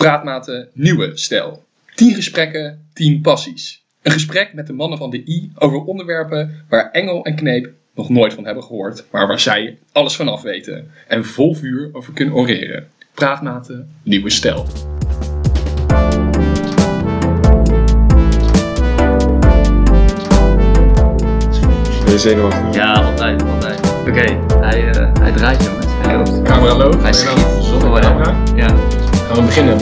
Praatmaten Nieuwe Stijl. 10 gesprekken, 10 passies. Een gesprek met de mannen van de I over onderwerpen waar Engel en Kneep nog nooit van hebben gehoord, maar waar zij alles vanaf weten en vol vuur over kunnen oreren. Praatmaten Nieuwe Stijl. Ben je zenuwachtig? Ja, altijd, altijd. Oké, hij, eh, hij draait jongens. Hij loopt. Camera loopt. Hij schiet. Zonder camera. Ja. Gaan we beginnen.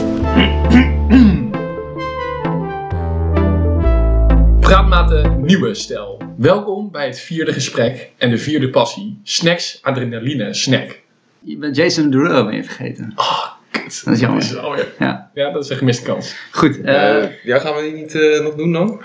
Praatmaten Nieuwe Stijl. Welkom bij het vierde gesprek en de vierde passie. Snacks, adrenaline, snack. Je bent Jason Derulo ben je vergeten. Ah, kut. Dat is jammer. Dat is alweer. Ja. Ja, dat is een gemiste kans. Goed. eh Eh, ja, gaan we die niet eh, nog doen dan?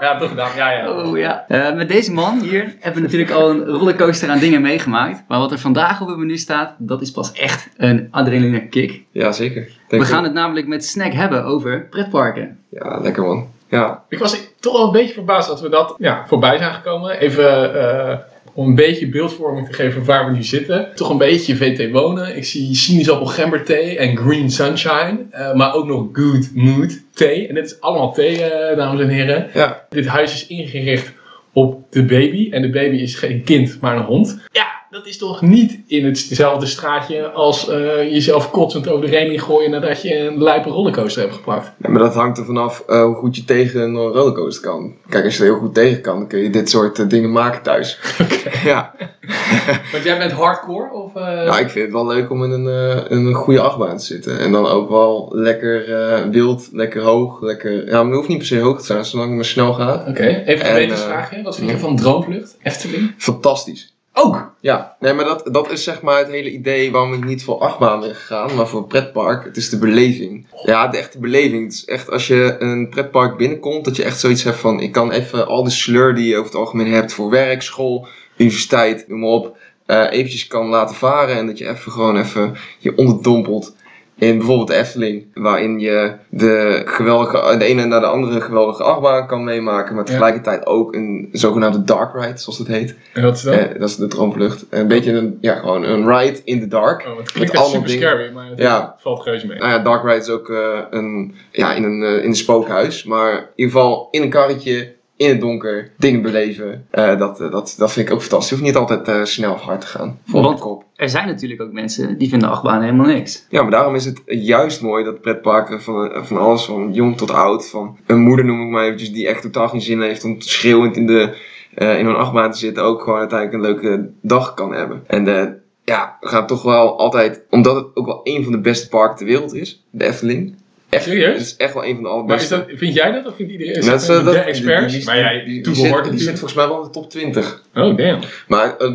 Ja, toch gedaan. Ja, ja. Oh ja. Eh, met deze man hier hebben we natuurlijk al een rollercoaster aan dingen meegemaakt. Maar wat er vandaag op het menu staat, dat is pas echt een adrenaline kick. Ja, zeker. Denk We ik. gaan het namelijk met Snack hebben over pretparken. Ja, lekker man. Ja, Ik was toch wel een beetje verbaasd dat we dat ja, voorbij zijn gekomen. Even eh, om een beetje beeldvorming te geven waar we nu zitten. Toch een beetje VT wonen. Ik zie sinaasappel gember thee en green sunshine. eh, maar ook nog good mood thee. En dit is allemaal thee, eh, dames en heren. ja. Dit huis is ingericht op de baby. En de baby is geen kind, maar een hond. Ja, dat is toch niet in hetzelfde straatje als eh, jezelf kotsend over de reling gooien nadat je een lijpe rollercoaster hebt geplakt. Ja, maar dat hangt er vanaf eh, hoe goed je tegen een rollercoaster kan. Kijk, als je er heel goed tegen kan, dan kun je dit soort eh, dingen maken thuis. ja. Want jij bent hardcore? Of, eh? Nou, ik vind het wel leuk om in een, een goede achtbaan te zitten. En dan ook wel lekker wild, lekker hoog, lekker... Ja, maar het hoeft niet per se hoog te zijn, zolang het maar snel gaat. Oké, even een En, wetensvraagje. Wat vind je van Droomvlucht? Efteling? Fantastisch. Ook! Ja, nee, maar dat, dat is zeg maar het hele idee waarom ik niet voor achtbaan ben gegaan, maar voor pretpark. Het is de beleving. Ja, de echte beleving. Het is echt als je een pretpark binnenkomt, dat je echt zoiets hebt van, ik kan even al de sleur die je over het algemeen hebt voor werk, school, universiteit, noem maar op, eh, eventjes kan laten varen en dat je even gewoon even je onderdompelt. In bijvoorbeeld de Efteling, waarin je de, geweldige, de ene na de andere geweldige achtbaan kan meemaken, maar Ja. tegelijkertijd ook een zogenaamde dark ride, zoals dat heet. En wat is dat? Eh, dat is de droomvlucht. Een beetje een, ja, gewoon een ride in the dark. oh, het met klinkt echt allemaal super dingen. scary, maar het Ja. valt reuze mee. Nou ja, dark ride is ook eh, een, ja, in, een, eh, in een spookhuis. Maar in ieder geval in een karretje, in het donker, dingen beleven. Eh, dat, eh, dat, dat vind ik ook fantastisch. Je hoeft niet altijd eh, snel of hard te gaan. Vol Want- kop. Er zijn natuurlijk ook mensen die vinden achtbaan helemaal niks. Ja, maar daarom is het juist mooi dat pretparken van, van alles, van jong tot oud, van een moeder noem ik maar eventjes, die echt totaal geen zin heeft om schreeuwend in, de, in een achtbaan te zitten, ook gewoon uiteindelijk een leuke dag kan hebben. En ja, we gaan toch wel altijd, omdat het ook wel een van de beste parken ter wereld is, de Efteling. Echt, Serieus? Het is echt wel een van de Maar is allerbeste. dat, vind jij dat of vindt iedereen? Is Net dat de dat- experts? die- die- maar jij die, die, toebehoort zit, die zit natuurlijk. volgens mij wel in de top 20. Oh, damn. Maar eh,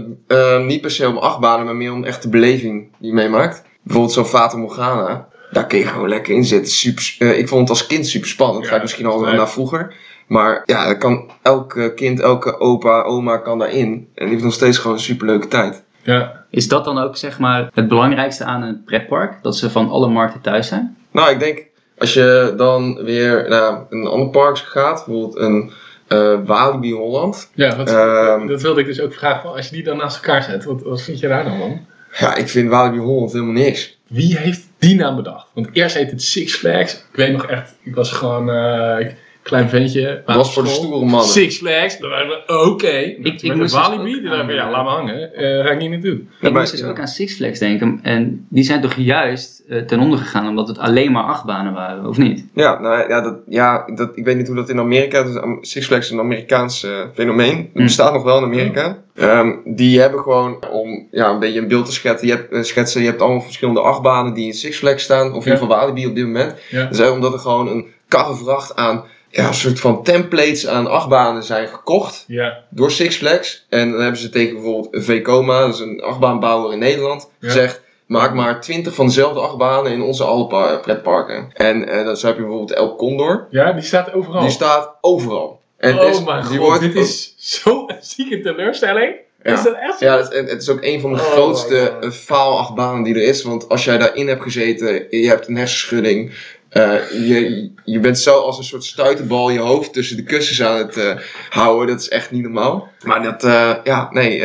eh, niet per se om achtbanen, maar meer om echt de beleving die je meemaakt. Bijvoorbeeld zo'n Fata Morgana. Daar kun je gewoon lekker in zitten. Super, eh, ik vond het als kind super spannend. Ja, Ga ik misschien al naar vroeger. Maar ja, kan elke kind, elke opa, oma kan daarin. En die heeft nog steeds gewoon een super leuke tijd. Ja. Is dat dan ook zeg maar het belangrijkste aan een pretpark? Dat ze van alle markten thuis zijn? Nou, ik denk als je dan weer naar een ander park gaat, bijvoorbeeld een eh Walibi Holland. Ja, wat, Ehm. dat wilde ik dus ook vragen. Als je die dan naast elkaar zet, wat, wat vind je daar dan van? Ja, ik vind Walibi Holland helemaal niks. Wie heeft die naam bedacht? Want eerst heette het Six Flags. Ik weet nog echt, ik was gewoon eh, klein ventje. Dat was voor de stoere mannen. Six Flags. Dan waren we, oké. ik Met moest een dus Walibi, ik, ja, laat me hangen. Eh ga ik niet naartoe. Ik maar- moest dus ja. ook aan Six Flags denken. En die zijn toch juist eh, ten onder gegaan omdat het alleen maar achtbanen waren, of niet? Ja, nou ja, dat, ja dat, ik weet niet hoe dat in Amerika is. Am- Six Flags is een Amerikaans eh, fenomeen. Het Hmm. bestaat nog wel in Amerika. Ehm, die hebben gewoon, om ja, een beetje een beeld te schetsen, je hebt, eh, schetsen, je hebt allemaal verschillende achtbanen die in Six Flags staan. Of in Ja. ieder geval Walibi op dit moment. Ja. Dat is eigenlijk omdat er gewoon een karrevracht aan, ja, een soort van templates aan achtbanen zijn gekocht Ja. door Six Flags. En dan hebben ze tegen bijvoorbeeld Vekoma, dat is een achtbaanbouwer in Nederland, Ja. gezegd... Maak maar 20 van dezelfde achtbanen in onze alle pa- pretparken. En eh, dan heb je bijvoorbeeld El Condor. ja, die staat overal. Die staat overal. En oh is- mijn god, wordt dit is zo'n zieke teleurstelling. Ja. Is dat echt zo? Ja, het, het- is ook een van de Oh, grootste faalachtbanen die er is. Want als jij daarin hebt gezeten, je hebt een hersenschudding. Eh, je, je bent zo als een soort stuiterbal je hoofd tussen de kussens aan het eh, houden. Dat is echt niet normaal. Maar dat, eh, ja, nee,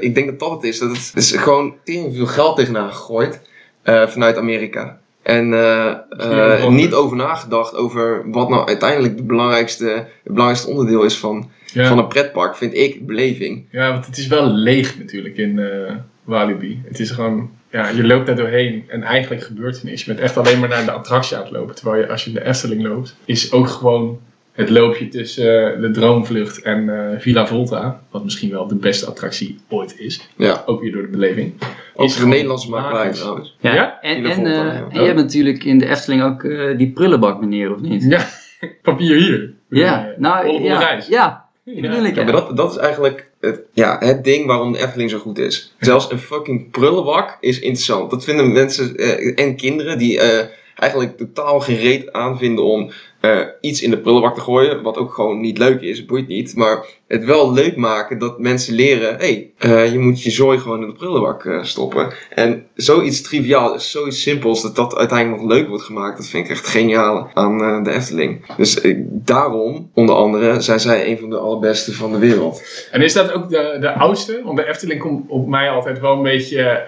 ik denk dat dat het is. Dat het, is gewoon tering veel geld tegenaan gegooid vanuit Amerika. En niet over nagedacht over wat nou uiteindelijk de belangrijkste, het belangrijkste onderdeel is van, Ja. van een pretpark, vind ik, beleving. Ja, want het is wel leeg natuurlijk in Walibi. Het is gewoon, ja, je loopt daar doorheen en eigenlijk gebeurt er niks. Je bent echt alleen maar naar de attractie aan het lopen. Terwijl je als je in de Efteling loopt, is ook gewoon het loopje tussen eh, de Droomvlucht en eh, Villa Volta. Wat misschien wel de beste attractie ooit is. Ja. Ook weer door de beleving. Ook Is de Nederlandse makelij trouwens. Ja, Ja? en, Villa en, Volta, eh, ja. en je hebt natuurlijk in de Efteling ook eh, die prullenbak meneer, of niet? Ja, papier hier. Ja, nou ja, reis. ja, bedoel ik Ja, ja. maar dat, dat is eigenlijk het, ja, het ding waarom de Efteling zo goed is. Zelfs een fucking prullenbak is interessant. Dat vinden mensen eh, en kinderen die eh, eigenlijk totaal geen reet aanvinden om eh, iets in de prullenbak te gooien. Wat ook gewoon niet leuk is, boeit niet. Maar het wel leuk maken dat mensen leren: hé, hey, eh, je moet je zooi gewoon in de prullenbak eh, stoppen. En zoiets triviaal, zoiets simpels, dat dat uiteindelijk nog leuk wordt gemaakt. Dat vind ik echt geniaal aan de Efteling. Dus daarom, onder andere, zijn zij een van de allerbeste van de wereld. En is dat ook de, de oudste? Want de Efteling komt op mij altijd wel een beetje,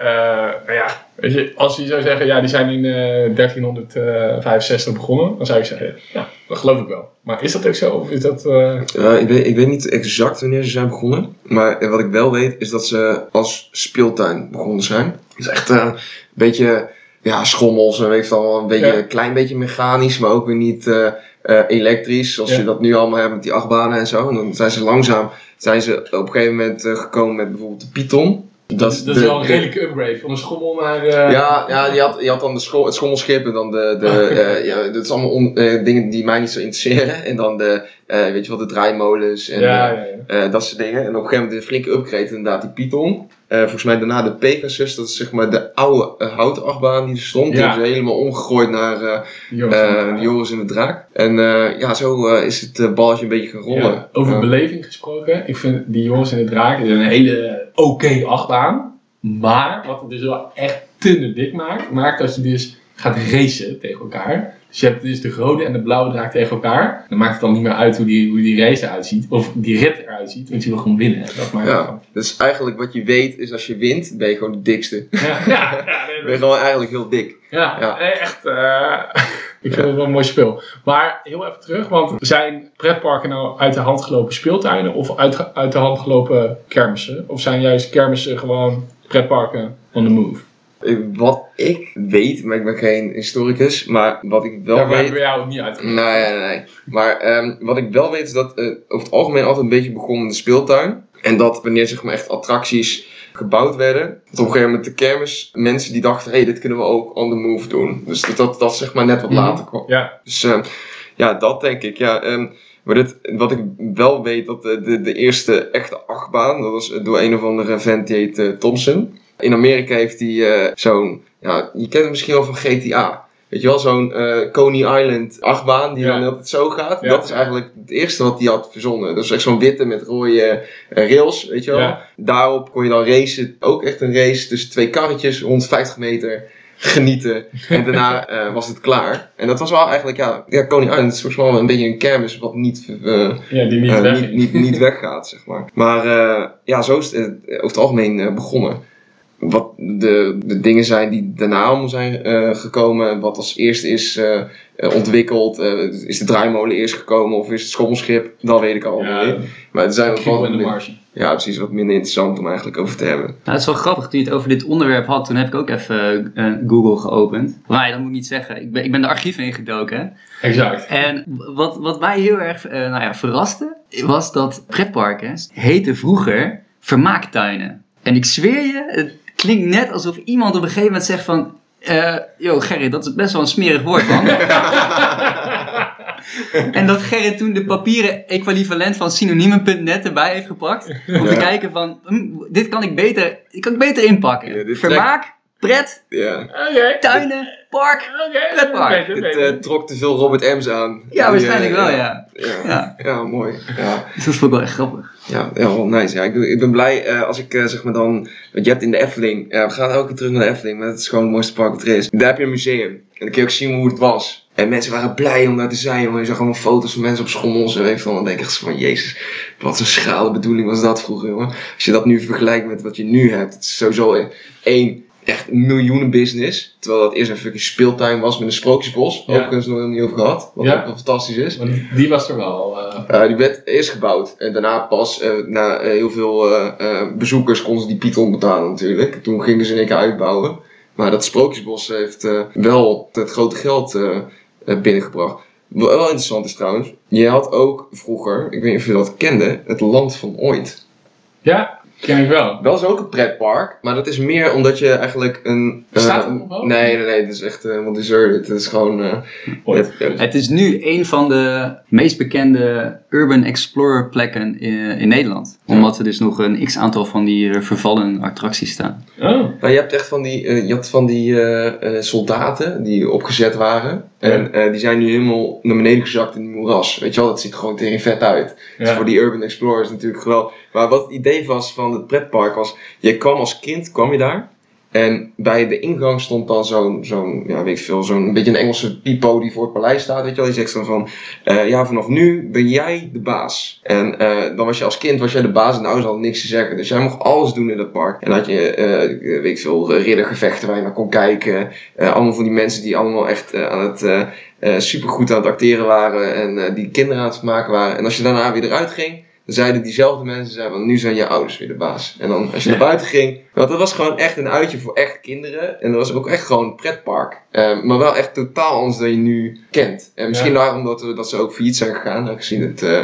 nou ja, je, als je zou zeggen, ja, die zijn in eh 1365 begonnen, dan zou ik zeggen, ja, dat geloof ik wel. Maar is dat ook zo? Of is dat, eh, Eh, ik, weet, ik weet niet exact wanneer ze zijn begonnen. Maar eh, wat ik wel weet is dat ze als speeltuin begonnen zijn. Het is echt eh, een beetje ja, schommels en weet je wel, een beetje, Ja. klein beetje mechanisch, maar ook weer niet eh, eh, elektrisch. Zoals Ja. je dat nu allemaal hebt met die achtbanen en zo. En dan zijn ze langzaam zijn ze op een gegeven moment eh, gekomen met bijvoorbeeld de Python. Dat, is, dat is de- wel een de- redelijke upgrade van een schommel naar... eh, Ja, ja je, had, je had dan de schom, het schommelschip en dan de. de eh, ja, dat is allemaal on- eh, dingen die mij niet zo interesseren. En dan de, weet je wel, de draaimolens en ja, ja, ja. dat soort dingen. En op een gegeven moment een flinke upgrade, inderdaad, die Python. Volgens mij daarna de Pegasus, dat is zeg maar de oude houten achtbaan die er stond. Die hebben ze helemaal omgegooid naar de Joris en de Draak. En ja, zo is het balletje een beetje gaan rollen. Over beleving gesproken, ik vind die jongens in de draak is een hele oké achtbaan. Maar wat het dus wel echt te dik maakt, maakt dat je dus gaat racen tegen elkaar. Dus je hebt dus de rode en de blauwe draak tegen elkaar. Dan maakt het dan niet meer uit hoe die, hoe die race eruit ziet. Of die rit eruit ziet, want je wil gewoon winnen. Dat maakt Ja, dus eigenlijk wat je weet is als je wint, ben je gewoon de dikste. Ja, ja, ja, nee, Ben je gewoon eigenlijk heel dik. Ja, Ja. echt. eh, ik vind het wel een mooi speel. Maar heel even terug, want zijn pretparken nou uit de hand gelopen speeltuinen of uit, uit de hand gelopen kermissen? Of zijn juist kermissen gewoon pretparken on the move? Wat ik weet, maar ik ben geen historicus, maar wat ik wel Daar weet... hebben we jou niet uit. Nee, nee, nee. Maar ehm, wat ik wel weet is dat eh, over het algemeen altijd een beetje begon in de speeltuin. En dat wanneer zeg maar echt attracties gebouwd werden, dat op een gegeven moment de kermis mensen die dachten, hé, hey, dit kunnen we ook on the move doen. Dus dat dat, dat zeg maar net wat Mhm. later kwam. Ja, Dus ehm, ja, dat denk ik. Ja, ehm, maar dit, wat ik wel weet, dat de, de, de eerste echte achtbaan, dat was door een of andere vent die heet eh, Thompson. In Amerika heeft hij eh, zo'n, ja, je kent het misschien wel van GTA. Weet je wel, zo'n eh, Coney Island achtbaan die Ja. dan altijd zo gaat. Ja. Dat is eigenlijk het eerste wat hij had verzonnen. Dat is echt zo'n witte met rode eh, rails, weet je wel. Ja. Daarop kon je dan racen, ook echt een race tussen twee karretjes, 150 meter, genieten. En daarna eh, was het klaar. En dat was wel eigenlijk, ja, ja Coney Island is volgens mij wel een beetje een kermis wat niet, die niet weg niet, niet, niet weggaat, zeg maar. Maar ja, zo is het over het algemeen begonnen. Wat de, de dingen zijn die daarna allemaal zijn eh, gekomen, wat als eerste is eh, eh, ontwikkeld, eh, is de draaimolen eerst gekomen of is het schommelschip, dat weet ik Ja, niet. Maar er zijn de wat, Martian. ja, precies wat minder interessant om eigenlijk over te hebben. Nou, het is wel grappig, toen je het over dit onderwerp had, toen heb ik ook even Google geopend. Maar ja, dat moet ik niet zeggen. Ik ben, ik ben de archieven ingedoken. Exact. En wat, wat mij heel erg eh, nou ja, verraste, was dat pretparken heten vroeger vermaaktuinen. En ik zweer je, het klinkt net alsof iemand op een gegeven moment zegt van... yo, Gerrit, dat is best wel een smerig woord, man. en dat Gerrit toen de papieren equivalent van synoniemen.net erbij heeft gepakt. Om te kijken van, hm, dit kan ik beter, dit kan ik beter inpakken. Ja, Vermaak, pret, Ja. Oké. tuinen, park. Pretpark. beter, Het eh, trok te veel Robert M's aan. Ja, Die, waarschijnlijk eh, wel, ja. Ja, Ja. ja, mooi. Ja. Dus dat vond ik wel echt grappig. Ja, ja wel nice. Ja, ik, ben blij eh, als ik zeg maar dan. Want je hebt in de Efteling. Ja, we gaan elke keer terug naar de Efteling, maar het is gewoon het mooiste park wat er is. Daar heb je een museum. En dan kun je ook zien hoe het was. En mensen waren blij om daar te zijn, jongen. Je zag allemaal foto's van mensen op schommels en weet je van. Dan denk ik echt van, jezus, wat een schrale bedoeling was dat vroeger, jongen. Als je dat nu vergelijkt met wat je nu hebt, het is sowieso één echt een miljoenen business. Terwijl dat eerst een fucking speeltuin was met een sprookjesbos. Ja. Overigens nog niet over gehad. Wat Ja. ook wel fantastisch is. Want die was er wel. eh, Eh, die werd eerst gebouwd. En daarna pas, eh, na heel veel bezoekers, konden ze die Python betalen natuurlijk. Toen gingen ze in één keer uitbouwen. Maar dat Sprookjesbos heeft wel het grote geld binnengebracht. Wat wel interessant is trouwens, je had ook vroeger, ik weet niet of je dat kende, het Land van Ooit. ja, ken ik wel. Dat is ook een pretpark, maar dat is meer omdat je eigenlijk een... eh, nog wel? Nee, nee, nee, het is echt helemaal deserted. Het is gewoon... eh, Ooit. het- Het is nu een van de meest bekende Urban Explorer plekken in, in Nederland. Ja. Omdat er dus nog een x-aantal van die eh, vervallen attracties staan. Oh, Nou, je hebt echt van die, eh, je had van die eh, eh, soldaten die opgezet waren. En eh, die zijn nu helemaal naar beneden gezakt in het moeras. Weet je wel, dat ziet er gewoon tegen vet uit. Dus ja. voor die Urban Explorers natuurlijk geweldig. Maar wat het idee was van het pretpark was, je kwam als kind, kwam je daar. En bij de ingang stond dan zo'n, zo'n ja, weet ik veel, zo'n beetje een Engelse pipo die voor het paleis staat, weet je wel. Die zegt dan van, eh, ja, vanaf nu ben jij de baas. En eh, dan was je als kind, was jij de baas en de ouders hadden niks te zeggen. Dus jij mocht alles doen in dat park. En had je, eh, weet ik veel, riddergevechten waar je naar kon kijken. Allemaal van die mensen die allemaal echt aan het, supergoed aan het acteren waren. En die kinderen aan het maken waren. En als je daarna weer eruit ging, dan zeiden diezelfde mensen, zeiden, van, nu zijn je ouders weer de baas. En dan als je naar buiten ging, want dat was gewoon echt een uitje voor echt kinderen. En dat was ook echt gewoon een pretpark. Eh, maar wel echt totaal anders dan je nu kent. En misschien Ja. daarom dat, we, dat ze ook failliet zijn gegaan. Aangezien het, eh,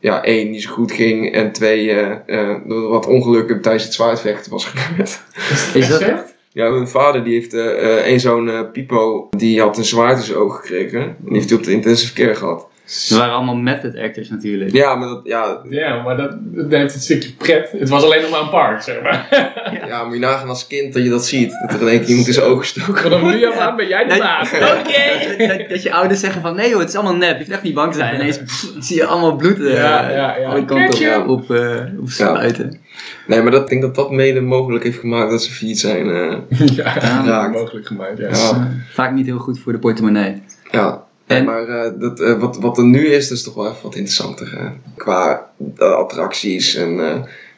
ja, één, niet zo goed ging. En twee, eh, eh, door wat ongelukken tijdens het zwaardvechten was gebeurd. Is dat Echt? Ja, mijn vader die heeft een zo'n pipo, die had een zwaard in zijn oog gekregen. En die heeft hij op de intensive care gehad. Ze waren allemaal method actors natuurlijk. Ja, maar dat, ja, Ja, maar dat, dat heeft het stukje pret. Het was alleen nog maar een park, zeg maar. ja, moet je nagaan als kind dat je dat ziet. Dat er in één keer iemand in zijn ogen Vanaf nu af aan ben jij de baas. Oké! Dat, dat je ouders zeggen van nee joh, het is allemaal nep, je hoeft echt niet bang te zijn. En ineens pff, zie je allemaal bloed eh, Ja, ja, ja. alle kanten Ketchup. op, op, eh, op spuiten. Nee, maar dat, ik denk dat dat mede mogelijk heeft gemaakt dat ze failliet zijn. eh. Ja, Geraakt. mogelijk gemaakt, ja. Ja. Vaak niet heel goed voor de portemonnee. ja. En- maar eh, dat, eh, wat, wat er nu is, is toch wel even wat interessanter. eh, qua eh, attracties en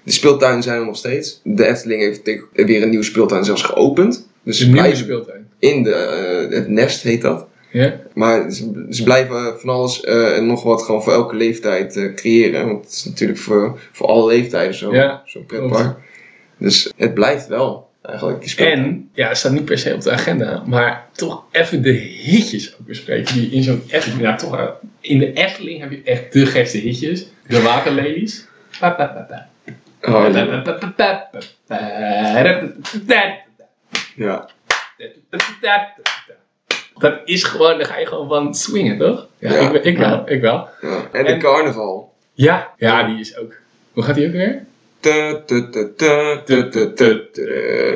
de speeltuinen zijn er nog steeds. De Efteling heeft weer een nieuwe speeltuin zelfs geopend. Dus Een nieuwe speeltuin. in de, het nest heet dat. Ja? Maar ze, ze blijven van alles en nog wat gewoon voor elke leeftijd creëren. Want het is natuurlijk voor, voor alle leeftijden zo- zo'n pretpark. Dus het blijft wel eigenlijk. En, ja, het staat niet per se op de agenda, maar toch even de hitjes ook bespreken. Die in zo'n Efteling, ja toch, eh, in de Efteling heb je echt de gekste hitjes. De pa. Oh, ja. ja. Dat is gewoon, daar ga je gewoon van swingen, toch? Ja, Ja. Ik, ik wel, ik wel. ja. En de En- carnaval. Ja, ja, die is ook. Hoe gaat die ook weer?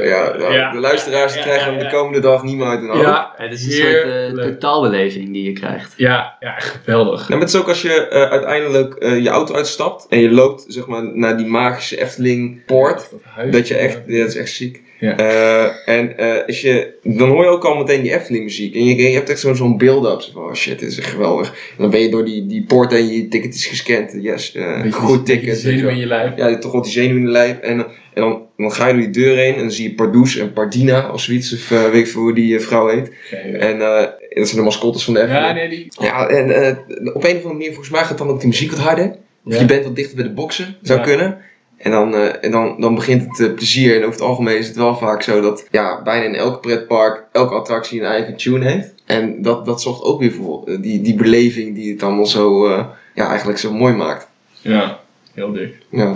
Ja, nou, Ja. de luisteraars krijgen hem de komende dag niet meer uit hun hoofd. Ja, Het is een soort eh, totaalbeleving die je krijgt. Ja, ja, geweldig. Nou, maar het is ook als je eh, uiteindelijk eh, je auto uitstapt en je loopt zeg maar, naar die magische Efteling poort. Dat je echt, dat is echt ziek. Ja. Eh, en eh, als je, dan hoor je ook al meteen die Efteling muziek. En je, je hebt echt zo- zo'n build-up. Zo van, oh shit, dit is echt geweldig. En dan ben je door die, die poort en je ticket is gescand. Yes, eh, goed ticket. Zenuw in je lijf. Ja, je toch wel die zenuw in de lijf. En, en dan, dan ga je door die deur heen en dan zie je Pardoes en Pardina of zoiets. Of weet ik veel hoe die vrouw heet. En dat zijn de mascottes van de Efteling. Ja, nee, die. Ja, en op een of andere manier, volgens mij gaat dan ook die muziek wat harder. Of Ja. je bent wat dichter bij de boksen, zou kunnen. En, dan, eh, en dan, dan begint het eh, plezier. En over het algemeen is het wel vaak zo dat ja, bijna in elk pretpark elke attractie een eigen tune heeft. En dat, dat zorgt ook weer voor eh, die, die beleving die het allemaal zo, ja, eigenlijk zo mooi maakt. Ja, heel dik. Ja,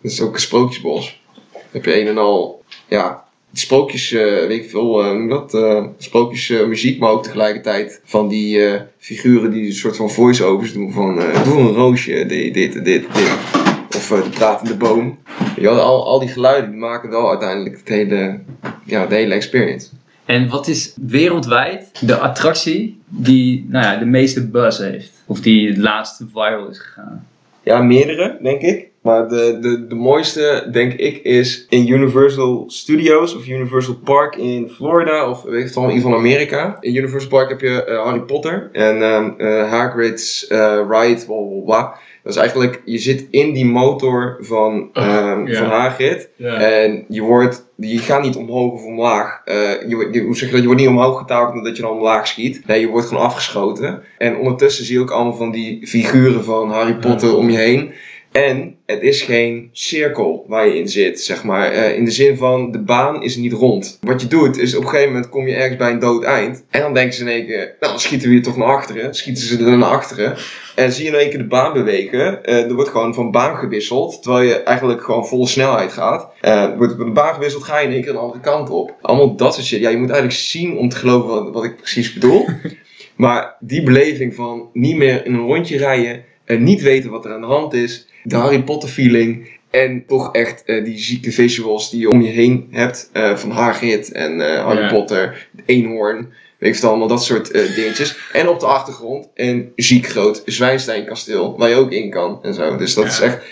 dat is ook een sprookjesbos. Dan heb je een en al, ja, sprookjes, weet ik veel, je dat, eh, sprookjes eh, muziek, maar ook tegelijkertijd van die figuren die een soort van voice-overs doen van, doe een roosje, dit, dit, dit, dit. Of eh, de pratende boom. Ja, al, al die geluiden die maken wel uiteindelijk het hele, ja, de hele experience. En wat is wereldwijd de attractie die nou ja, de meeste buzz heeft? Of die het laatste viral is gegaan? Ja, meerdere, denk ik. Maar de, de, de mooiste, denk ik, is in Universal Studios of Universal Park in Florida of weet ik het wel, in ieder geval Amerika. In Universal Park heb je eh, Harry Potter en eh, Hagrid's eh, ride, bla bla bla. Dat is eigenlijk, je zit in die motor van, Oh, ja. van Hagrid en je wordt je gaat niet omhoog of omlaag. Je, je, hoe zeg je dat? Je wordt niet omhoog getakeld omdat je dan omlaag schiet. Nee, je wordt gewoon afgeschoten. En ondertussen zie je ook allemaal van die figuren van Harry Potter om je heen. En het is geen cirkel waar je in zit, zeg maar. Eh, in de zin van, de baan is niet rond. Wat je doet, is op een gegeven moment kom je ergens bij een dood eind. En dan denken ze in één keer, nou dan schieten we hier toch naar achteren. Schieten ze er naar achteren. En zie je in één keer de baan bewegen. Eh, er wordt gewoon van baan gewisseld. Terwijl je eigenlijk gewoon volle snelheid gaat. Er wordt de baan gewisseld, ga je in één keer de andere kant op. Allemaal dat soort shit. Ja, je moet eigenlijk zien om te geloven wat, wat ik precies bedoel. maar die beleving van niet meer in een rondje rijden. En niet weten wat er aan de hand is. De Harry Potter feeling. En toch echt eh, die zieke visuals die je om je heen hebt. eh, van Hagrid en eh, Harry Ja. Potter, eenhoorn. Weet je allemaal, dat soort dingetjes. En op de achtergrond een ziek groot Zwijnsteinkasteel. Waar je ook in kan en zo. Dus dat Ja. is echt...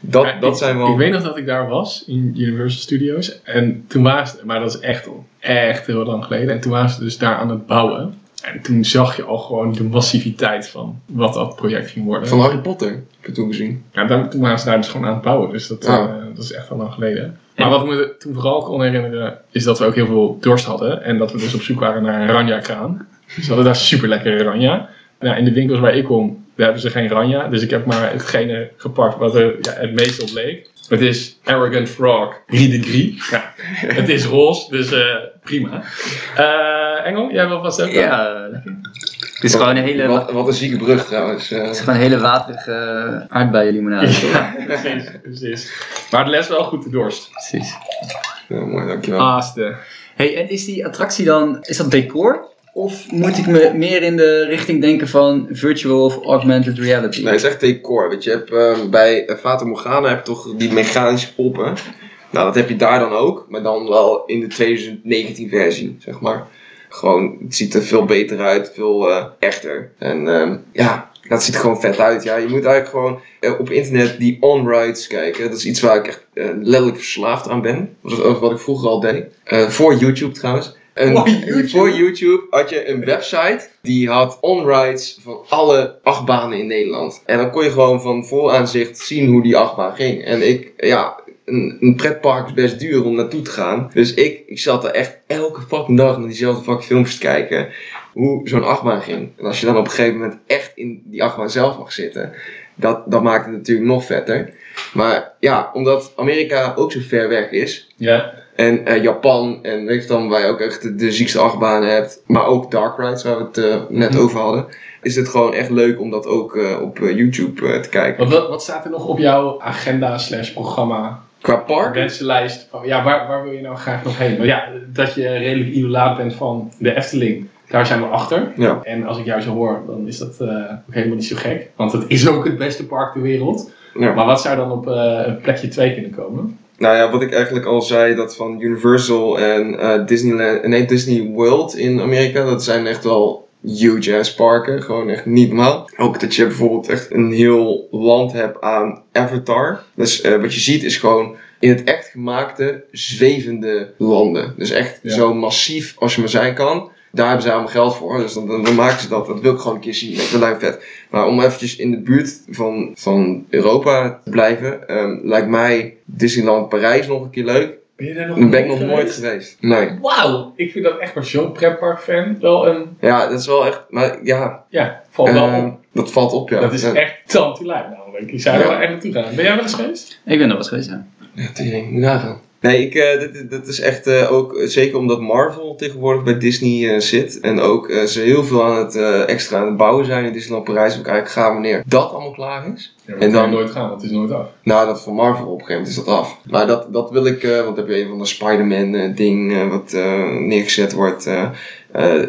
Dat, Ja, dat ik, zijn wel... Ik weet nog dat ik daar was in Universal Studios. En toen ze, maar dat is echt heel lang geleden. En toen waren ze dus daar aan het bouwen. En toen zag je al gewoon de massiviteit van wat dat project ging worden. Van Harry Potter, heb je toen gezien. Ja, dan, toen waren ze daar dus gewoon aan het bouwen. Dus dat, Ja. eh, dat is echt al lang geleden. Maar wat ik me toen vooral kon herinneren, is dat we ook heel veel dorst hadden. En dat we dus op zoek waren naar een Ranja-kraan. Dus we hadden daar super lekkere Ranja. Nou, in de winkels waar ik kom, daar hebben ze geen Ranja. Dus ik heb maar hetgene gepakt wat er ja, het meest op leek. Het is Arrogant Frog Gris de Gris. Ja, het is roze, dus eh, prima. Eh, Engel, jij wil vast ook? Ja, lekker. Het is gewoon een hele, wa- Wat, wat een zieke brug trouwens. eh. het is gewoon een hele waterige aardbeienlimonade. toch? precies, precies. Maar het les wel goed de dorst. Precies. Ja, mooi, dankjewel. Aaste. Hey, en is die attractie dan, is dat decor? Of moet ik me meer in de richting denken van virtual of augmented reality? Nee, het is echt decor. Weet je, je hebt, eh, bij eh, Fata Morgana heb je toch die mechanische poppen. Nou, dat heb je daar dan ook, maar dan wel in de 2019 versie, zeg maar. Gewoon, het ziet er veel beter uit, veel eh, echter. En ehm, ja, dat ziet er gewoon vet uit. Ja, je moet eigenlijk gewoon eh, op internet die on-rides kijken. Dat is iets waar ik echt eh, letterlijk verslaafd aan ben. Dat is ook wat ik vroeger al deed. Voor YouTube trouwens. En Voor YouTube? voor YouTube had je een website die had on-rides van alle achtbanen in Nederland. En dan kon je gewoon van vooraanzicht zien hoe die achtbaan ging. En ik, ja, een, een pretpark is best duur om naartoe te gaan. Dus ik, ik zat er echt elke fucking dag naar diezelfde fucking filmpjes te kijken. Hoe zo'n achtbaan ging. En als je dan op een gegeven moment echt in die achtbaan zelf mag zitten. Dat, dat maakt het natuurlijk nog vetter. Maar ja, omdat Amerika ook zo ver weg is. Ja. En eh, Japan en weet je dan, waar je ook echt de, de ziekste achtbanen hebt. Maar ook Dark Rides, waar we het eh, net Mhm. over hadden. Is het gewoon echt leuk om dat ook eh, op YouTube te kijken. Wat, wat, wat staat er nog op jouw agenda slash programma? Qua park? Wensenlijst. Van, ja, waar, waar wil je nou graag nog heen? Maar ja, dat je redelijk idolaat bent van de Efteling. Daar zijn we achter. Ja. En als ik jou zo hoor, dan is dat eh, ook helemaal niet zo gek. Want het is ook het beste park ter wereld. ja. Maar wat zou dan op eh, plekje 2 kunnen komen? Nou ja, wat ik eigenlijk al zei, dat van Universal en eh, Disneyland, nee, Disney World in Amerika, dat zijn echt wel huge ass parken. Gewoon echt niet normaal. Ook dat je bijvoorbeeld echt een heel land hebt aan Avatar. Dus eh, wat je ziet is gewoon in het echt gemaakte zwevende landen. Dus echt Ja. zo massief als je maar zijn kan. Daar hebben ze allemaal geld voor. Dus dan, dan, dan maken ze dat. Dat wil ik gewoon een keer zien. Dat lijkt vet. Maar om eventjes in de buurt van, van Europa te blijven, ehm, lijkt mij Disneyland Parijs nog een keer leuk. Ben je daar nog ben ik nog nooit geweest. Nee. Wauw! Ik vind dat echt voor zo'n pretpark-fan wel een... Ja, dat is wel echt. Maar ja, Ja, valt wel ehm, op. dat valt op, ja. Dat is ja. echt tante-lijp namelijk. Ik zou er Ja. wel echt naartoe gaan. Ben jij wel eens geweest? Ik ben er wel eens geweest, ja. Ja, tering, moet nagaan. Nee, ik, eh, dit, dit is echt eh, ook, zeker omdat Marvel tegenwoordig bij Disney eh, zit. En ook ze heel veel aan het extra aan het bouwen zijn in Disneyland Parijs. Ik eigenlijk gaan wanneer dat allemaal klaar is. Ja, En dan- nooit gaan, want het is nooit af. Nou, dat van Marvel op een gegeven moment is dat af. Maar dat, dat wil ik, want dan heb je een van de Spider-Man ding wat neergezet wordt.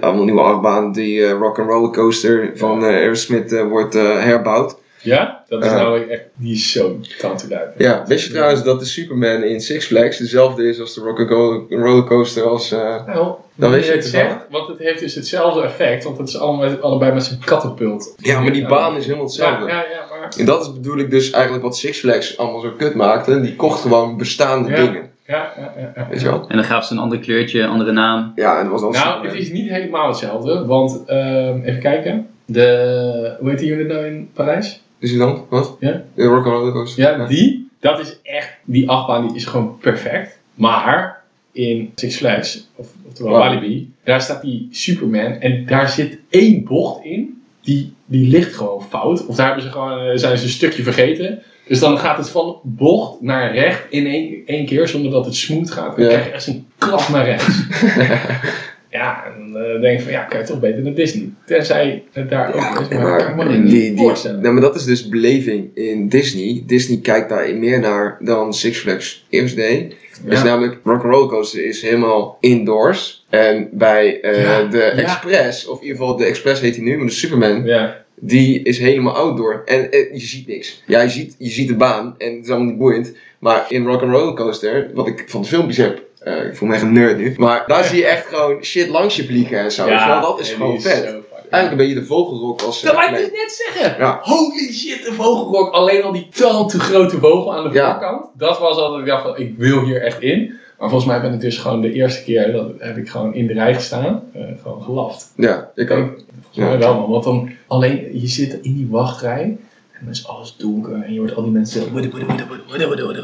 allemaal nieuwe achtbaan. Die Rock and Roller Coaster van Aerosmith wordt herbouwd. Ja? Dat is nou echt... Die is zo tante-lijp. Ja, wist je trouwens dat de Superman in Six Flags dezelfde is als de Rock and Roll- Roller Coaster als... eh, Nou, Dan weet je het zegt, wel. want het heeft dus hetzelfde effect, want het is allemaal, allebei met zijn kattenpult. Ja, maar die baan is helemaal hetzelfde. Ja, ja, ja, maar... En dat is bedoel ik dus eigenlijk wat Six Flags allemaal zo kut maakte. Die kocht gewoon bestaande Ja. dingen. Ja, ja, ja, ja. Weet je wel? En dan gaven ze een ander kleurtje, andere naam. Ja, en dat was dan Nou, het is niet helemaal hetzelfde, want ehm, even kijken. De, hoe heet die unit nou in Parijs? Disneyland? Wat? Ja? De Coaster? Ja, die. Dat is echt, die achtbaan die is gewoon perfect. Maar in Six Flags, of, oftewel Walibi. Walibi. Daar staat die Superman en daar zit één bocht in, die, die ligt gewoon fout. Of daar hebben ze gewoon, eh, zijn ze een stukje vergeten. Dus dan gaat het van bocht naar recht in één, één keer, zonder dat het smooth gaat. Dan Ja. krijg je echt een klap naar rechts. ja, en dan eh, denk ik van, ja, kan je toch beter naar Disney. Tenzij het daar ook is, maar, Maar niet die, die, nou, maar dat is dus beleving in Disney. Disney kijkt daar meer naar dan Six Flags eerst deed. Ja. Is namelijk Rock'n'Roller Coaster is helemaal indoors. En bij Ja, de. Express, of in ieder geval de Express heet hij nu, maar de Superman, Ja. die is helemaal outdoor. En eh, je ziet niks. Ja, je ziet, je ziet de baan en het is allemaal niet boeiend. Maar in Rock'n'Roller Coaster, wat ik van de filmpjes heb, eh, ik voel me echt een nerd nu. Maar daar zie je echt gewoon shit langs je vliegen en zo. dat is gewoon vet. Eigenlijk een beetje de vogelrok als... Dat wou ik dus net zeggen. Ja. Holy shit, de vogelrok. Alleen al die tal te grote vogel aan de Ja. voorkant. Dat was al dat ik dacht van, ik wil hier echt in. Maar volgens mij ben ik dus gewoon de eerste keer, dat heb ik gewoon in de rij gestaan. eh, gewoon gelaft. Ja, ik ook. Volgens mij wel man. Want dan alleen, je zit in die wachtrij. En dan is alles donker. En je hoort al die mensen.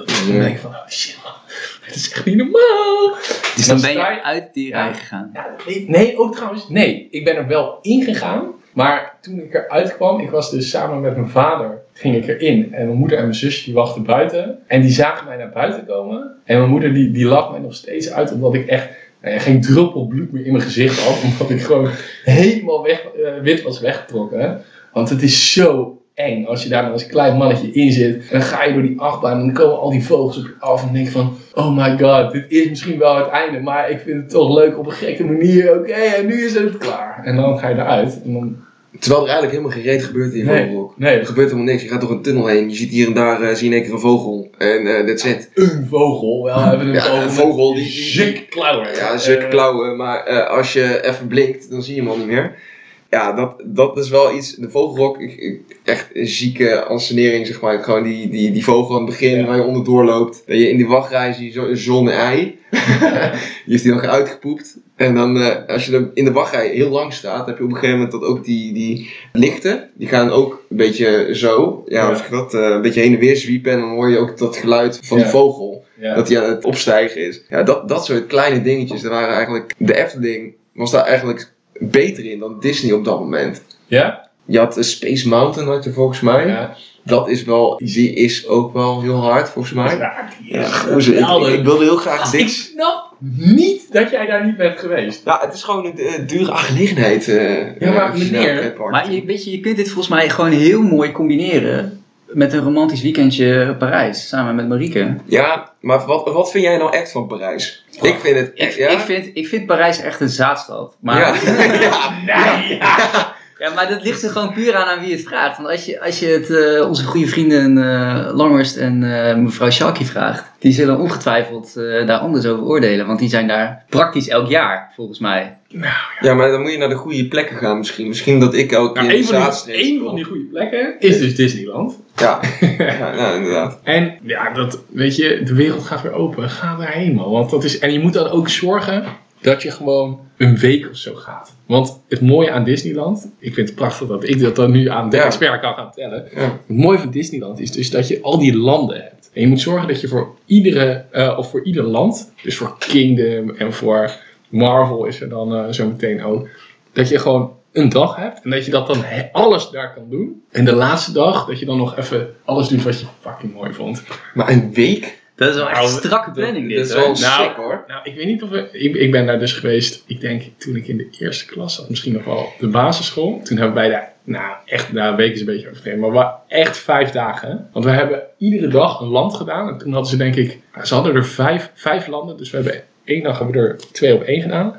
En dan denk je van, oh shit man. Dit is echt niet normaal. Dus dan ben je uit die rij gegaan. ja, nee, nee, ook trouwens. Nee, ik ben er wel ingegaan. Maar toen ik eruit kwam, ik was dus samen met mijn vader, ging ik erin. En mijn moeder en mijn zusje die wachten buiten. En die zagen mij naar buiten komen. En mijn moeder die, die lacht mij nog steeds uit, omdat ik echt nou ja, geen druppel bloed meer in mijn gezicht had. Omdat ik gewoon helemaal weg, eh, wit was weggetrokken. Want het is zo eng als je daar dan als klein mannetje in zit. En dan ga je door die achtbaan en dan komen al die vogels op je af. En denk je van, oh my god, dit is misschien wel het einde. Maar ik vind het toch leuk op een gekke manier. Oké, en nu is het klaar. En dan ga je eruit. En dan, Terwijl er eigenlijk helemaal geen reet gebeurt in Nee. vogelrok. nee, Er gebeurt helemaal niks. Je gaat door een tunnel heen. Je ziet hier en daar zie je in één keer een vogel. En eh that's it. een vogel. Wel hebben een Ja, vogel. een vogel die- zulke klauwen. Ja, Eh, klauwen. Maar eh, als je even blinkt, dan zie je hem al niet meer. Ja, dat, dat is wel iets. De vogelrok, echt een zieke ansenering, zeg maar. Gewoon die, die, die vogel aan het begin Ja. waar je onderdoor loopt. Dat je in die wachtrij zie je zo een zonne-ei. Die heeft hij nog uitgepoept. En dan, eh, als je er in de wachtrij heel lang staat, heb je op een gegeven moment dat ook die, die lichten, die gaan ook een beetje zo, ja, Ja. je dat, eh, een beetje heen en weer zwiepen. En dan hoor je ook dat geluid van die Ja. vogel, Ja. dat hij aan het opstijgen is. Ja, dat, dat soort kleine dingetjes, daar waren eigenlijk, de Efteling was daar eigenlijk beter in dan Disney op dat moment. ja? Je had de Space Mountain, had je volgens mij. Ja. Dat is wel, die is ook wel heel hard, volgens mij. Ja, die Ja, is goeie, ik, ik wilde heel graag Ik dit. snap niet dat jij daar niet bent geweest. Ja, het is gewoon een eh, dure aangelegenheid. eh, Ja, maar eh, meneer, Maar je, weet je, je kunt dit volgens mij gewoon heel mooi combineren met een romantisch weekendje Parijs samen met Marieke. Ja, maar wat, wat vind jij nou echt van Parijs? Ik vind het Ik, ja. ik, vind, ik vind Parijs echt een zaadstad. Maar, ja. ja. Nee, ja. Ja, maar dat ligt er gewoon puur aan aan wie het vraagt. Want als je, als je het eh, onze goede vrienden Langhorst en eh, mevrouw Schalke vraagt, die zullen ongetwijfeld daar anders over oordelen. Want die zijn daar praktisch elk jaar, volgens mij. Ja, maar dan moet je naar de goede plekken gaan misschien. Misschien dat ik elke Nou, een, in de van die, zaadstreek een kom. van die goede plekken is dus Disneyland. Ja. ja, ja, inderdaad. En ja, dat, weet je, de wereld gaat weer open. Ga daarheen, man. Want dat is, en je moet dan ook zorgen dat je gewoon een week of zo gaat. Want het mooie aan Disneyland, ik vind het prachtig dat ik dat dan nu aan de Ja. expert kan gaan vertellen. Ja. Het mooie van Disneyland is dus dat je al die landen hebt. En je moet zorgen dat je voor iedere, eh, of voor ieder land, dus voor Kingdom en voor Marvel is er dan eh, zo meteen ook, dat je gewoon een dag hebt en dat je dat dan alles daar kan doen. En de laatste dag, dat je dan nog even alles doet wat je fucking mooi vond. Maar een week? Dat is wel echt Nou, strakke planning Dat dit is hoor. wel Nou, sick hoor. Nou, ik weet niet of we, ik, ik ben daar dus geweest, ik denk toen ik in de eerste klas zat, misschien nog wel op de basisschool. Toen hebben wij daar, nou echt, nou een week is een beetje overdreven, maar we echt vijf dagen. Want we hebben iedere dag een land gedaan. En toen hadden ze denk ik, ze hadden er vijf, vijf landen. Dus we hebben één dag hebben we er twee op één gedaan.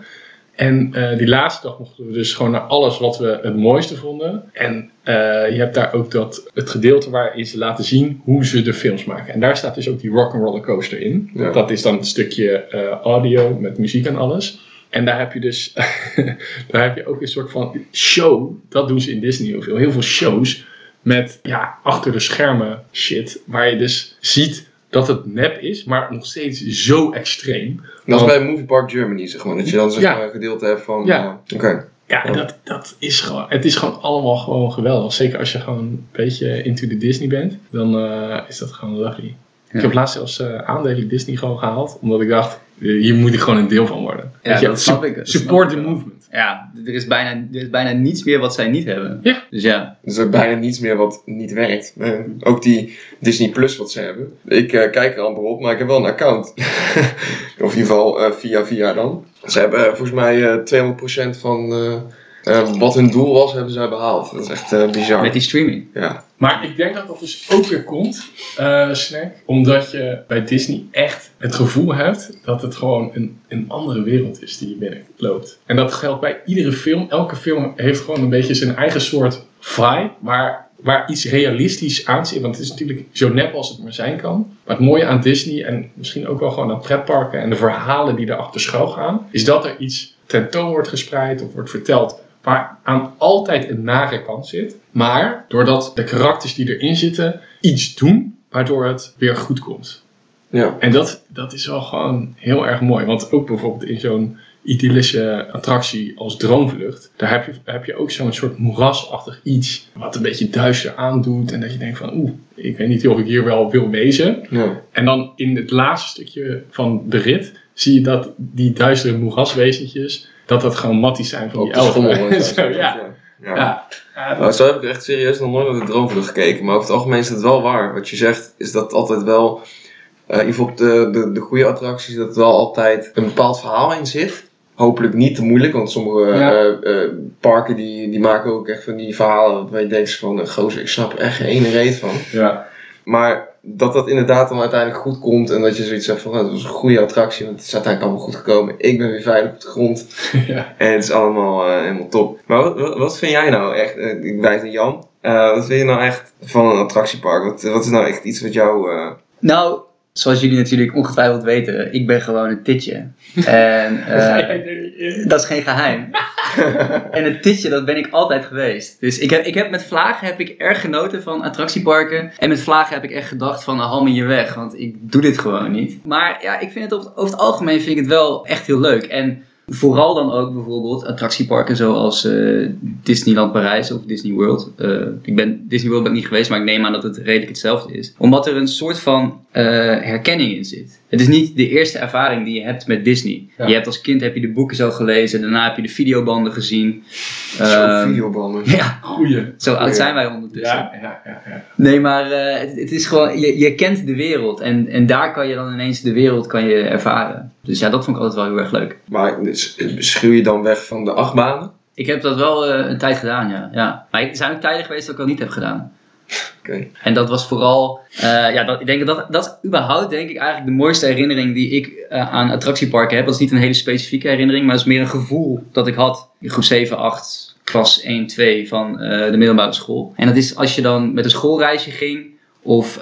En eh, die laatste dag mochten we dus gewoon naar alles wat we het mooiste vonden. En eh, je hebt daar ook dat, het gedeelte waarin ze laten zien hoe ze de films maken. En daar staat dus ook die rock'n'roller coaster in. Ja. Dat is dan een stukje eh, audio met muziek en alles. En daar heb je dus daar heb je ook een soort van show. Dat doen ze in Disney heel veel. Heel veel shows met ja, achter de schermen shit. Waar je dus ziet dat het nep is, maar nog steeds zo extreem. Dat is bij Movie Park Germany, zeg maar. Dat je dan zeg maar een gedeelte hebt van... Ja. eh, Oké. Ja, en dat, dat is gewoon, het is gewoon allemaal gewoon geweldig. Zeker als je gewoon een beetje into the Disney bent, dan eh, is dat gewoon lovely. Ik heb laatst zelfs eh, aandelen Disney gewoon gehaald, omdat ik dacht, hier moet ik gewoon een deel van worden. Ja, Weet je, dat snap ik. Dat Support the movement. Ja, er is, bijna, er is bijna niets meer wat zij niet hebben. Ja. Dus ja. Er is ook bijna niets meer wat niet werkt. Eh, ook die Disney Plus wat ze hebben. Ik eh, kijk er amper op, maar ik heb wel een account. of in ieder geval eh, via via dan. Ze hebben volgens mij eh 200% van eh, wat hun doel was, hebben zij behaald. Dat is echt eh, bizar. Met die streaming. Ja. Maar ik denk dat dat dus ook weer komt, eh, Snack, omdat je bij Disney echt het gevoel hebt dat het gewoon een, een andere wereld is die je binnenloopt. En dat geldt bij iedere film. Elke film heeft gewoon een beetje zijn eigen soort vibe, waar, waar iets realistisch aan zit. Want het is natuurlijk zo nep als het maar zijn kan. Maar het mooie aan Disney en misschien ook wel gewoon aan pretparken en de verhalen die erachter schuil gaan, is dat er iets tentoon wordt gespreid of wordt verteld waar aan altijd een nare kant zit. Maar doordat de karakters die erin zitten iets doen, waardoor het weer goed komt. ja. En dat, dat is wel gewoon heel erg mooi. Want ook bijvoorbeeld in zo'n idyllische attractie als Droomvlucht, daar heb je, heb je ook zo'n soort moerasachtig iets, wat een beetje duister aandoet. En dat je denkt van, oeh, ik weet niet of ik hier wel wil wezen. ja. En dan in het laatste stukje van de rit zie je dat die duistere moeraswezentjes, dat dat gewoon matties zijn van Op die Zo, ja. Ja. Ja. Nou, zo heb ik echt serieus nog nooit naar de droomvlucht gekeken. Maar over het algemeen is het wel waar. Wat je zegt is dat altijd wel... eh in ieder geval op de, de, de goede attracties dat er wel altijd een bepaald verhaal in zit. Hopelijk niet te moeilijk, want sommige Ja. eh, eh, parken die, die maken ook echt van die verhalen waar je denkt van, gozer, ik snap er echt geen ene reet van. ja. Maar dat dat inderdaad dan uiteindelijk goed komt en dat je zoiets zegt van, nou, dat was een goede attractie, want het is uiteindelijk allemaal goed gekomen. Ik ben weer veilig op de grond. ja. En het is allemaal eh, helemaal top. Maar wat, wat, wat vind jij nou echt, eh, ik wijs naar Jan, Eh, wat vind je nou echt van een attractiepark? Wat, wat is nou echt iets wat jou... eh, Nou, zoals jullie natuurlijk ongetwijfeld weten, ik ben gewoon een titje. En eh, dat is geen geheim. en een titje, dat ben ik altijd geweest. Dus ik heb, ik heb met Vlagen heb ik erg genoten van attractieparken. En met Vlagen heb ik echt gedacht van, nou, haal me hier weg, want ik doe dit gewoon niet. Maar ja, ik vind het over, over het algemeen vind ik het wel echt heel leuk. En vooral dan ook bijvoorbeeld attractieparken zoals eh, Disneyland Parijs of Disney World. Eh, ik ben Disney World ben ik niet geweest, maar ik neem aan dat het redelijk hetzelfde is. Omdat er een soort van eh, herkenning in zit. Het is niet de eerste ervaring die je hebt met Disney. Ja. Je hebt als kind heb je de boeken zo gelezen, daarna heb je de videobanden gezien. Zo'n Ehm, videobanden. ja, Goeie. zo oud zijn wij ondertussen. Ja, ja, ja, ja. Nee, maar eh, het, het is gewoon, je, je kent de wereld en, en daar kan je dan ineens de wereld kan je ervaren. Dus ja, dat vond ik altijd wel heel erg leuk. Maar dus, schuw je dan weg van de achtbanen? Ik heb dat wel eh, een tijd gedaan, ja. ja. Maar er zijn ook tijden geweest dat ik dat niet heb gedaan. Oké. En dat was vooral, eh, ja, dat, ik denk dat, dat is überhaupt denk ik eigenlijk de mooiste herinnering die ik eh, aan attractieparken heb. Dat is niet een hele specifieke herinnering, maar dat is meer een gevoel dat ik had in groep 7, 8, klas 1, 2 van de middelbare school. En dat is als je dan met een schoolreisje ging of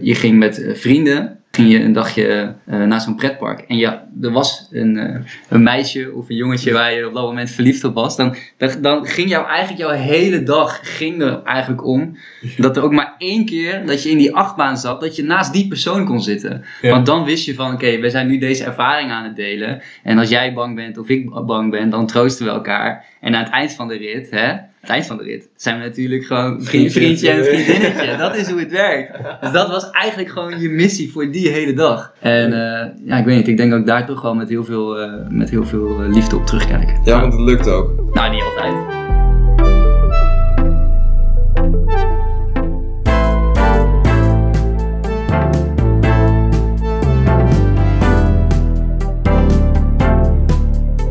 je ging met vrienden. Ging je een dagje eh, naar zo'n pretpark en ja, er was een, eh, een meisje of een jongetje waar je op dat moment verliefd op was, dan, dan, ging jou eigenlijk jouw hele dag ging er eigenlijk om dat er ook maar één keer dat je in die achtbaan zat, dat je naast die persoon kon zitten. Ja. Want dan wist je van, oké, we zijn nu deze ervaring aan het delen. En als jij bang bent of ik bang ben, dan troosten we elkaar. En aan het eind van de rit, hè, het eind van de rit, zijn we natuurlijk gewoon vriend, Vriendje. en vriendinnetje. Dat is hoe het werkt. Dus dat was eigenlijk gewoon je missie voor die hele dag. En eh, ja, ik weet niet, ik denk dat ik daar toch wel met heel veel, eh, met heel veel eh, liefde op terugkijk. Ja, want het lukt ook. Nou, niet altijd.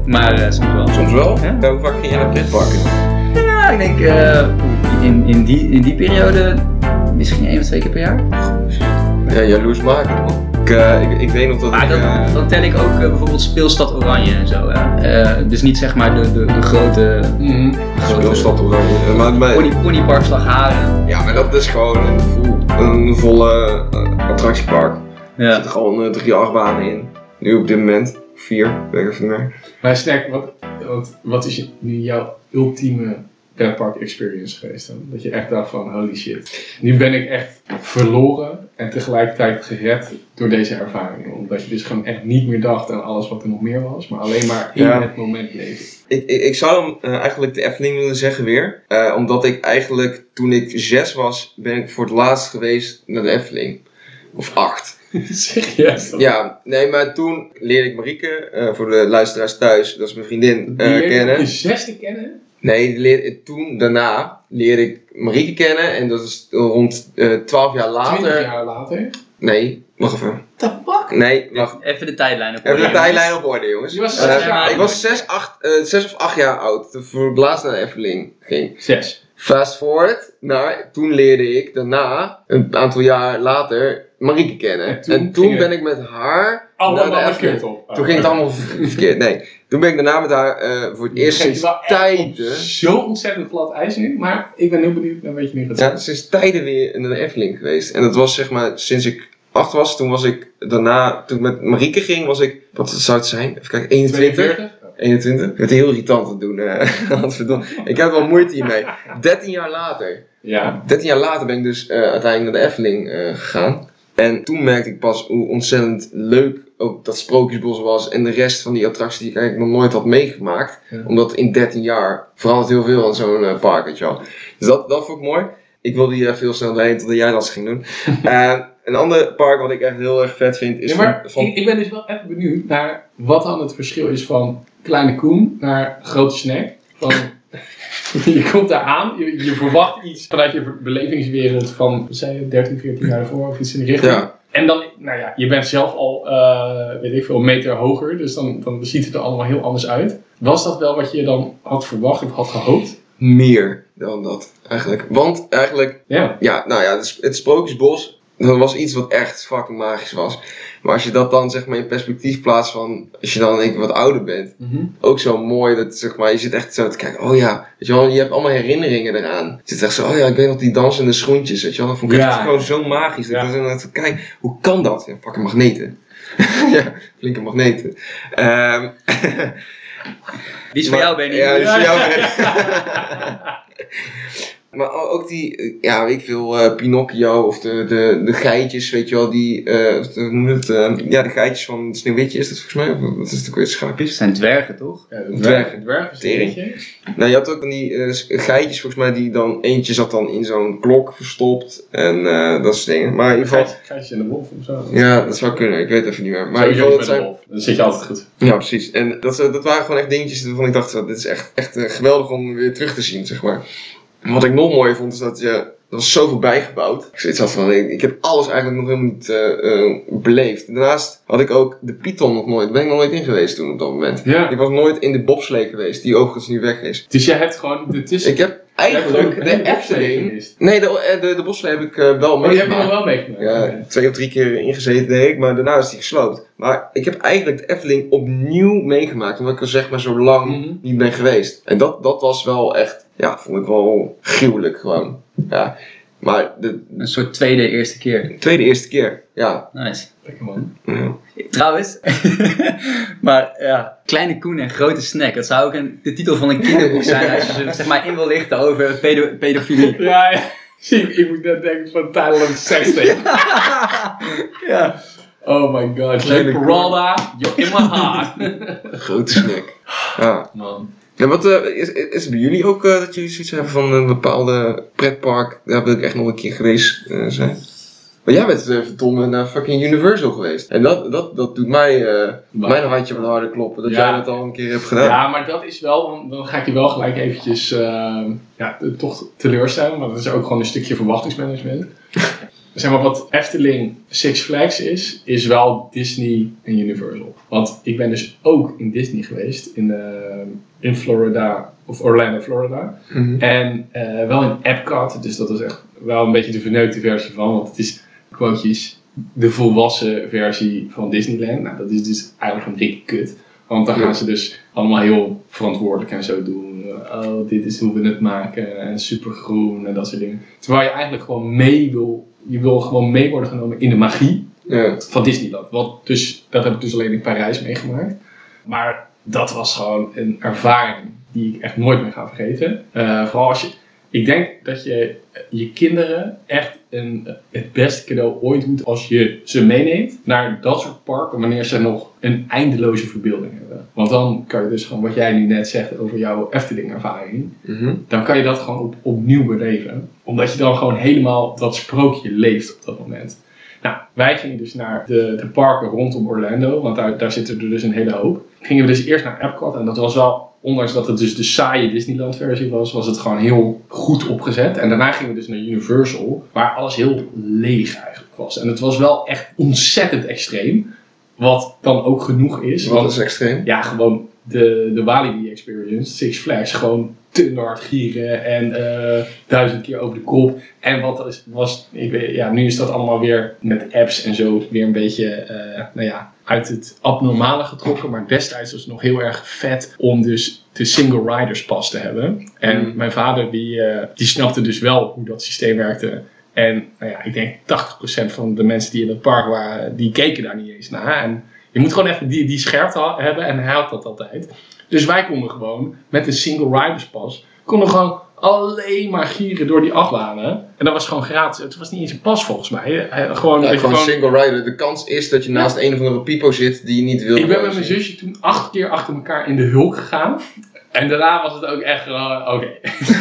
Maar soms wel. Soms wel. Ja. Ja, hoe vaak ging jij naar pretparken? Ja, ik eh, in, in, die, in die periode misschien één of twee keer per jaar. Ja, jaloers maken. Ik, eh, ik, ik weet nog dat Maar ik... dan, eh, dan tel ik ook bijvoorbeeld Speelstad Oranje en zo. Eh, dus niet zeg maar de, de, de grote, Mhm. grote Speelstad Oranje. Maar, maar, pony, ponypark Slagharen. ja, maar dat is gewoon een, vol, een volle attractiepark. Er Ja. zitten gewoon drie achtbanen in. Nu op dit moment. Vier, weet ik even niet meer. Maar Snack, wat, wat, wat is je- nu jouw ultieme pretpark experience geweest dan? Dat je echt dacht van, holy shit. Nu ben ik echt verloren en tegelijkertijd gered door deze ervaring. Omdat je dus gewoon echt niet meer dacht aan alles wat er nog meer was, maar alleen maar in Ja. het moment leven. Ik, ik, ik zou hem eh, eigenlijk de Efteling willen zeggen weer. Eh, omdat ik eigenlijk toen ik zes was, ben ik voor het laatst geweest naar de Efteling. of acht. Serieus? Ja, nee, maar toen leerde ik Marieke, eh, voor de luisteraars thuis, dat is mijn vriendin, op kennen. je zesde kennen? Nee, toen, daarna, leerde ik Marieke kennen en dat is rond eh 12 jaar Twintig later. jaar later. Nee, wacht even. Tabak? Nee, wacht. Even de tijdlijn op Even de orde. tijdlijn op orde, jongens. Je was Eh, zes jaar ik was 6 zes of 8 jaar oud, toen voor het laatst naar de Efteling ging. Zes. Fast forward naar, toen leerde ik daarna, een aantal jaar later, Marieke kennen. En En toen het- ben ik met haar naar Allemaal kut op. Toen ging het allemaal ver- verkeerd. Nee, toen ben ik daarna met haar eh, voor het eerst sinds tijden. Zo ontzettend glad ijs in, maar ik ben heel benieuwd naar wat je nu gaat Ja, sinds tijden weer naar de Efteling geweest. En dat was zeg maar sinds ik acht was. Toen was ik daarna, toen ik met Marieke ging, was ik, wat zou het zijn? Even kijken, 21. 42? 21. Ik werd heel irritant het doen. eh, ik heb wel moeite hiermee. 13 jaar later. Ja. 13 jaar later ben ik dus eh, uiteindelijk naar de Efteling gegaan. En toen merkte ik pas hoe ontzettend leuk ook dat Sprookjesbos was. En de rest van die attracties die ik eigenlijk nog nooit had meegemaakt. Ja. Omdat in 13 jaar verandert heel veel aan zo'n eh, park, weet je wel. Dus dat, dat vond ik mooi. Ik wilde hier even heel snel doorheen totdat jij dat ging doen. Eh, een ander park wat ik echt heel erg vet vind is Ja, maar van... ik, ik ben dus wel even benieuwd naar wat dan het verschil is van kleine koen naar grote snack. Van, je komt daar aan, je, je verwacht iets vanuit je belevingswereld van, zei je, 13, 14 jaar ervoor of iets in die richting. ja, En dan, nou ja, je bent zelf al, eh, weet ik veel, een meter hoger, dus dan, dan ziet het er allemaal heel anders uit. Was dat wel wat je dan had verwacht of had gehoopt? meer dan dat eigenlijk. Want eigenlijk Ja. ja, nou ja, het, het Sprookjesbos, dat was iets wat echt fucking magisch was. Maar als je dat dan zeg maar in perspectief plaatst van, als je dan wat ouder bent, ook zo mooi dat zeg maar, je zit echt zo te kijken, oh ja, weet je wel, je hebt allemaal herinneringen eraan. Je zit echt zo, oh ja, ik weet nog die dansende schoentjes, weet je wel, dat vond ik Ja. echt gewoon zo magisch. Dat Ja. ik zo kijk, hoe kan dat? Ja, fucking magneten. ja, flinke magneten. Ehm Die is voor jou, Benny. Ja, die is voor jou. Benny. Maar ook die, eh, ja, weet ik veel, eh, Pinocchio of de, de, de geitjes, weet je wel, die, eh, of de- hoe noem je het, eh, ja, de geitjes van Sneeuwwitje is dat volgens mij, of wat is het ook weer, Het schaapjes? zijn dwergen, toch? Ja, de Dwerg. dwerg, dwerg is Tering. een beetje. Nou, je had ook van die eh, geitjes volgens mij, die dan, eentje zat dan in zo'n klok verstopt en eh, dat soort dingen. Maar in ieder geval, Gijsje en de wolf of zo. ja, dat zou kunnen, ik weet even niet meer. Maar in ieder geval, dat zijn, wolf. Dan zit je altijd goed. ja precies. En dat, dat waren gewoon echt dingetjes waarvan ik dacht, dit is echt, echt geweldig om weer terug te zien, zeg maar. Wat ik nog mooier vond, is dat je. Er was zoveel bijgebouwd. Ik zoiets had van, ik, ik heb alles eigenlijk nog helemaal niet eh, eh, beleefd. Daarnaast had ik ook de Python nog nooit. Ben ik nog nooit in geweest toen op dat moment. Ja. Ik was nooit in de bobslee geweest, die overigens nu weg is. Dus jij hebt gewoon de tussen. Ik heb eigenlijk de Efteling. Oh, Nee, de, eh, de, de bobslee heb ik wel die heb je nog meegemaakt. wel meegemaakt. Ja, twee of drie keer ingezeten deed ik, maar daarna is die gesloopt. Maar ik heb eigenlijk de Efteling opnieuw meegemaakt, omdat ik er zeg maar zo lang Mhm. niet ben geweest. En dat, dat was wel echt, ja, vond ik wel gruwelijk gewoon. Ja. Maar de Een soort tweede, eerste keer. tweede eerste keer, ja. Nice. Lekker man. Ja. Trouwens, maar ja, Kleine Koen en Grote Snack. Dat zou ook een, de titel van een kinderboek zijn als je ze zeg maar in wil lichten over pedo pedofilie. Ja, ja. Zie, ik moet net denken van Thailand sextape. ja. Oh my god. Kleine Jake Peralta, you're in my heart. Grote snack. Ja. Man. Ja, wat, eh, is, is het bij jullie ook eh, dat jullie zoiets hebben van een bepaalde pretpark? Daar wil ik echt nog een keer geweest eh, zijn. Maar jij bent uh, verdomme naar fucking Universal geweest. En dat, dat, dat doet mij, mijn hartje wat harder kloppen. Dat Ja. jij dat al een keer hebt gedaan. Ja, maar dat is wel, dan- ga ik je wel gelijk eventjes ja, toch teleurstellen, maar dat is ook gewoon een stukje verwachtingsmanagement. zeg maar, wat Efteling Six Flags is, is wel Disney en Universal. Want ik ben dus ook in Disney geweest, in, eh, in Florida, of Orlando, Florida. Mhm. En eh, wel in Epcot, dus dat is echt wel een beetje de verneukte versie van, want het is, quotejes, de volwassen versie van Disneyland. Nou, dat is dus eigenlijk een dikke kut. Want dan gaan ze dus allemaal heel verantwoordelijk en zo doen. Oh, dit is hoe we het maken en supergroen en dat soort dingen. Terwijl je eigenlijk gewoon mee wil, je wil gewoon mee worden genomen in de magie Ja. van Disneyland. Wat dus, dat heb ik dus alleen in Parijs meegemaakt. Maar dat was gewoon een ervaring die ik echt nooit meer ga vergeten. Eh, vooral als je, ik denk dat je je kinderen echt een, het beste cadeau ooit doet als je ze meeneemt naar dat soort parken wanneer ze nog een eindeloze verbeelding hebben. Want dan kan je dus gewoon wat jij nu net zegt over jouw Efteling ervaring Mhm. dan kan je dat gewoon op, opnieuw beleven. Omdat je dan gewoon helemaal dat sprookje leeft op dat moment. Nou, wij gingen dus naar de, de parken rondom Orlando, want daar, daar zitten er dus een hele hoop. Gingen we dus eerst naar Epcot en dat was wel, ondanks dat het dus de saaie Disneyland versie was, was het gewoon heel goed opgezet. En daarna gingen we dus naar Universal, waar alles heel leeg eigenlijk was. En het was wel echt ontzettend extreem, wat dan ook genoeg is. Wat want is extreem? ja, gewoon de, de Walibi Experience, Six Flags, gewoon te hard gieren en eh, duizend keer over de kop. En wat is, was, ik weet, ja, nu is dat allemaal weer met apps en zo weer een beetje, eh, nou ja, uit het abnormale getrokken. Maar destijds was het nog heel erg vet om dus de single riders pas te hebben. En Mm. mijn vader die, eh, die snapte dus wel hoe dat systeem werkte. En nou ja, ik denk 80% van de mensen die in het park waren, die keken daar niet eens naar. En je moet gewoon even die, die scherpte hebben en hij had dat altijd. Dus wij konden gewoon met een single riders pas, konden gewoon alleen maar gieren door die achtbanen. En dat was gewoon gratis. Het was niet eens een pas volgens mij. Eh, Gewoon, Ja, gewoon single rider. De kans is dat je naast een of andere pipo zit die je niet wil. ik ben met mijn zusje toen acht keer achter elkaar in de hulk gegaan. En daarna was het ook echt gewoon, oké.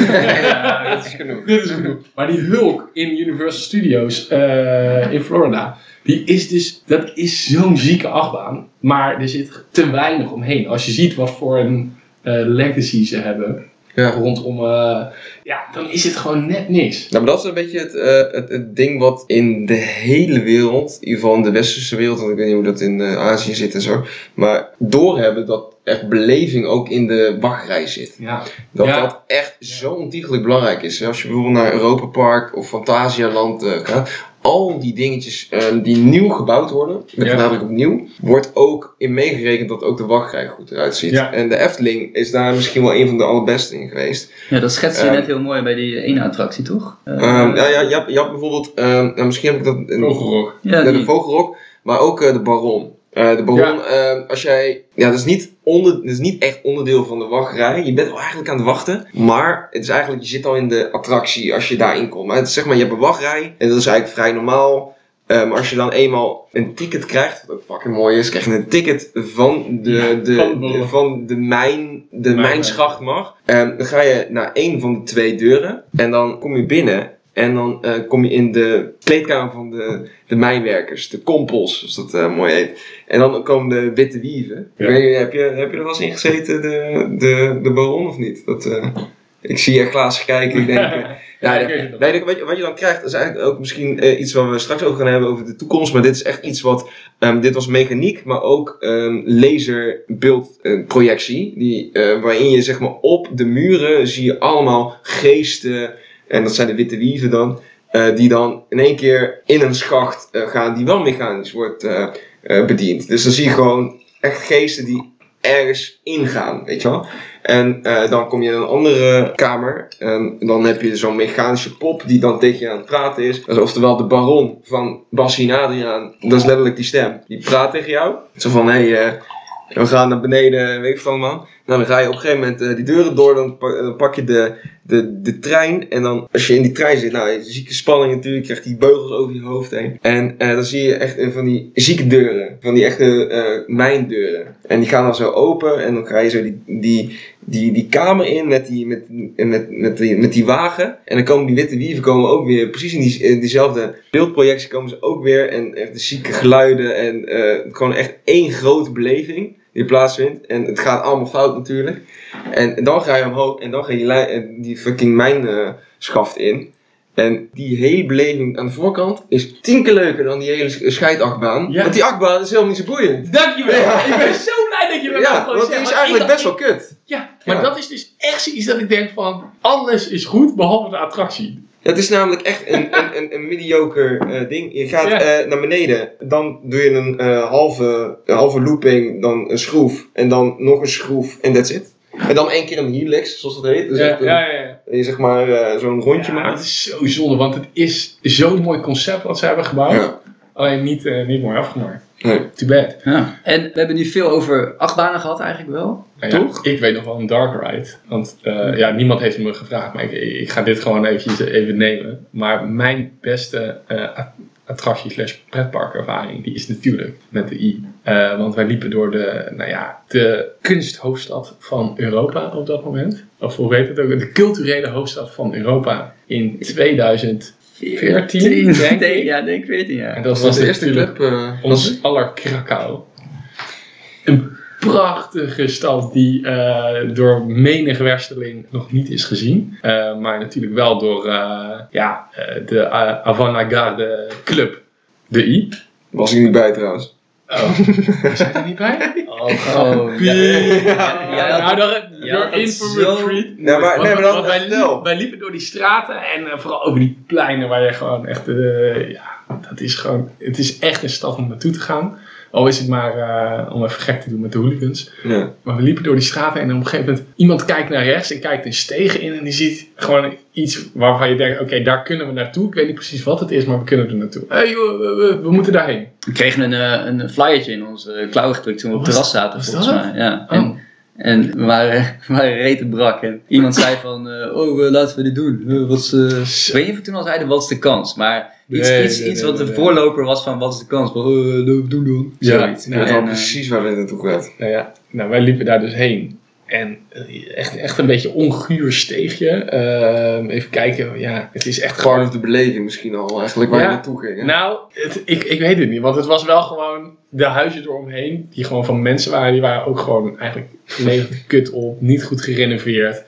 Ja, dat is genoeg. Dit is genoeg. Maar die Hulk in Universal Studios eh, in Florida, die is dus, dat is zo'n zieke achtbaan. Maar er zit te weinig omheen. Als je ziet wat voor een eh, legacy ze hebben Ja. rondom, eh, ja, dan is het gewoon net niks. Nou, maar dat is een beetje het, eh, het, het ding wat in de hele wereld, in ieder geval in de westerse wereld, want ik weet niet hoe dat in Azië zit en zo, maar doorhebben dat echt beleving ook in de wachtrij zit. Ja, Dat Ja. dat echt zo ontiegelijk belangrijk is. Als je bijvoorbeeld naar Europa Park of Fantasialand eh, gaat, al die dingetjes eh, die nieuw gebouwd worden, met Ja. nadruk op nieuw, wordt ook in meegerekend dat ook de wachtrij goed eruit ziet. Ja. En de Efteling is daar misschien wel een van de allerbeste in geweest. Ja, dat schetst je Ehm. net heel mooi bij die ene attractie, toch? Ehm, ja, ja, je, hebt, je hebt bijvoorbeeld, ehm, nou, misschien heb ik dat... in- Vogelrok. ja, de Vogelrok, maar ook eh, de Baron. Eh, de Baron, ehm, als jij... Ja, dat is, niet onder, dat is niet echt onderdeel van de wachtrij. Je bent wel eigenlijk aan het wachten. Maar het is eigenlijk, je zit al in de attractie als je daarin komt. Maar het is zeg maar, je hebt een wachtrij. En dat is eigenlijk vrij normaal. Eh, maar als je dan eenmaal een ticket krijgt, wat ook fucking mooi is, krijg je een ticket van de, Ja, de, van de van mijn, de Mijn- mijnschacht mag. Ehm, dan ga je naar één van de twee deuren. En dan kom je binnen. En dan eh, kom je in de kleedkamer van de, de mijnwerkers, de kompels, zoals dat eh, mooi heet. En dan komen de witte wieven. Ja. Niet, heb, je, heb je er wel eens in gezeten, de, de, de baron, of niet? Dat, eh, ik zie je glazen kijken, ik denk... ja, nee, nee, wat, je, wat je dan krijgt, is eigenlijk ook misschien iets waar we straks over gaan hebben over de toekomst. Maar dit is echt iets wat, ehm, dit was mechaniek, maar ook ehm laserbeeldprojectie. die, waarin je zeg maar op de muren zie je allemaal geesten, en dat zijn de witte wieven dan, eh, die dan in één keer in een schacht eh, gaan die wel mechanisch wordt eh, bediend. Dus dan zie je gewoon echt geesten die ergens ingaan, weet je wel. En dan kom je in een andere kamer. En dan heb je zo'n mechanische pop die dan tegen je aan het praten is. Oftewel de baron van Bassie en Adriaan. Dat is letterlijk die stem. Die praat tegen jou. Zo van, hé, hey, we gaan naar beneden, weet ik van man. Nou, dan ga je op een gegeven moment eh, die deuren door. Dan pak, dan pak je de, de, de trein. En dan, als je in die trein zit, nou, je zieke spanning natuurlijk. Je krijgt die beugels over je hoofd heen. En eh, dan zie je echt eh, van die zieke deuren. Van die echte eh mijndeuren. En die gaan dan zo open. En dan ga je zo die, die, die, die kamer in met die, met, met, met, die, met die wagen. En dan komen die witte wieven komen ook weer, precies in, die, in diezelfde beeldprojectie komen ze ook weer. En echt de zieke geluiden en eh, gewoon echt één grote beleving die plaatsvindt. En het gaat allemaal fout natuurlijk. En, dan ga je omhoog en dan ga je eh, die fucking mijnschaft in. En die hele beleving aan de voorkant is tien keer leuker dan die hele sch- scheidachtbaan. Ja. Want die achtbaan is helemaal niet zo boeiend. Dankjewel. Ja. Ik ben zo blij dat je dat Ja, gewoon want die is eigenlijk best wel kut. Ja, maar Ja. dat is dus echt zoiets dat ik denk van, alles is goed behalve de attractie. Het is namelijk echt een, een, een, een mediocre eh, ding. Je gaat Ja. eh, naar beneden, dan doe je een eh, halve, een halve looping, dan een schroef en dan nog een schroef en that's it. En dan één keer een helix, zoals dat heet. Dus Ja, een- ja, ja. je zeg maar zo'n rondje maakt. dat is zo zonde, want het is zo'n mooi concept wat ze hebben gebouwd. Alleen niet, eh, niet mooi afgemaakt. Nee. Too bad. Ja. En we hebben nu veel over achtbanen gehad eigenlijk wel. Nou ja, Toch? Ik weet nog wel een dark ride. Want eh, ja, niemand heeft me gevraagd, maar ik, ik ga dit gewoon eventjes even nemen. Maar mijn beste eh, attractie slash pretparkervaring, die is natuurlijk met de I. Eh, want wij liepen door de, nou ja, de kunsthoofdstad van Europa op dat moment. Of hoe heet het ook? De culturele hoofdstad van Europa in 2004. 14, denk ik. Ja, denk 14 En jaar. dat Dat was de eerste natuurlijk club. eh, ons aller Krakau. Een prachtige stad die eh, door menig wersteling nog niet is gezien. Eh, maar natuurlijk wel door eh, ja, eh, de uh, Avant-Garde Club, de I. was ik niet bij trouwens. Oh, zijn er niet bij? Oh, oh. ja. Nou, dan, you're dat in for zo-. Nee, maar, nee, maar dan wij, liepen, wij liepen door die straten en eh, vooral over die pleinen waar je gewoon echt, eh, ja, dat is gewoon, het is echt een stad om naartoe te gaan. Al is het maar eh, om even gek te doen met de hooligans. Ja. Maar we liepen door die straten en op een gegeven moment, iemand kijkt naar rechts en kijkt een steeg in en die ziet gewoon iets waarvan je denkt, oké, daar kunnen we naartoe. Ik weet niet precies wat het is, maar we kunnen er naartoe. Hé, hey, joh, we, we- we moeten daarheen. We kregen een, eh, een flyertje in onze uh, klauw gedrukt toen we op het Was- terras zaten, was volgens dat mij. Ja. Oh. En, we waren, we waren rete brak. En iemand zei van, eh, oh, eh, laten we dit doen. Eh, wat is, eh, ik weet niet of we toen al zeiden, wat is de kans? Maar iets, Nee, iets, nee, iets nee, wat de nee. voorloper was van, wat is de kans? Van, oh, doen doen. Ja. Zoiets. Ik weet En, wel eh, precies waar dit naartoe gaat. Nou ja, nou, wij liepen daar dus heen. En eh, echt, echt een beetje onguur steegje. Ehm, even kijken, ja, het is echt Part of de beleving misschien al, eigenlijk waar Ja. je naartoe ging. hè? Nou, het, ik, ik weet het niet, want het was wel gewoon de huizen eromheen, die gewoon van mensen waren, die waren ook gewoon eigenlijk de kut op, niet goed gerenoveerd.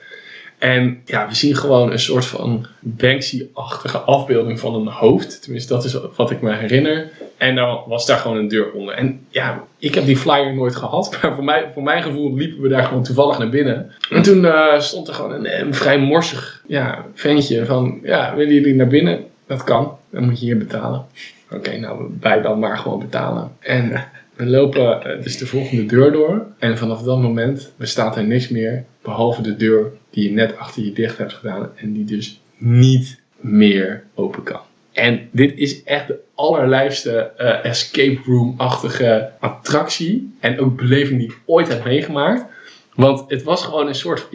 En ja, we zien gewoon een soort van Banksy-achtige afbeelding van een hoofd. Tenminste, dat is wat ik me herinner. En dan was daar gewoon een deur onder. En ja, ik heb die flyer nooit gehad. Maar voor, mij, voor mijn gevoel liepen we daar gewoon toevallig naar binnen. En toen eh, stond er gewoon een, een vrij morsig ja, ventje van... Ja, willen jullie naar binnen? Dat kan. Dan moet je hier betalen. Oké, nou, wij dan maar gewoon betalen. En we lopen eh, dus de volgende deur door. En vanaf dat moment bestaat er niks meer. Behalve de deur die je net achter je dicht hebt gedaan. En die dus niet meer open kan. En dit is echt de allerlijfste eh, escape room-achtige attractie. En ook beleving die ik ooit heb meegemaakt. Want het was gewoon een soort.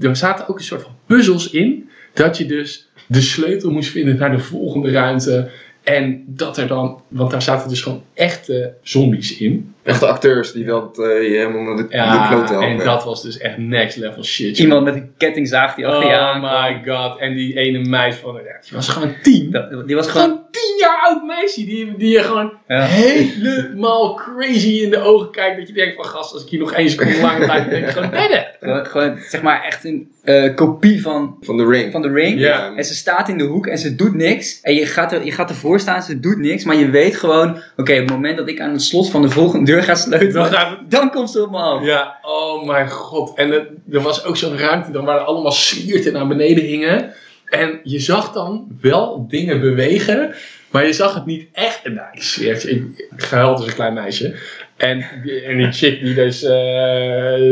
Er zaten ook een soort van puzzels in. Dat je dus de sleutel moest vinden naar de volgende ruimte. En dat er dan. Want daar zaten dus gewoon echte zombies in. Echte acteurs die dat eh, je helemaal naar de, Ja, helpen. en dat was dus echt next level shit. Iemand met een kettingzaag die achter je Oh aankwam. my god. En die ene meid van. ja, Die was gewoon tien. Dat- Die was gewoon... Gewoon tien jaar oud meisje. Die, die je gewoon Ja. helemaal crazy in de ogen kijkt. Dat je denkt van gast, als ik hier nog één seconde langer blijf, dan denk ik gewoon bedden. Gewoon, gewoon, zeg maar echt een eh, kopie van, Van de ring. van de ring. En ze staat in de hoek en ze doet niks. En je gaat, er, je gaat ervoor staan, ze doet niks. Maar je weet gewoon, oké, op het moment dat ik aan het slot van de volgende deur ga sleutelen, Dan dan, gaat komt ze op me af. Ja, oh mijn god. En het- er was ook zo'n ruimte dan waar er allemaal slierten naar beneden hingen. En je zag dan wel dingen bewegen, maar je zag het niet echt. En nou, ik zweer het ik, ik gehuild als een klein meisje. En die, en die chick die dus eh,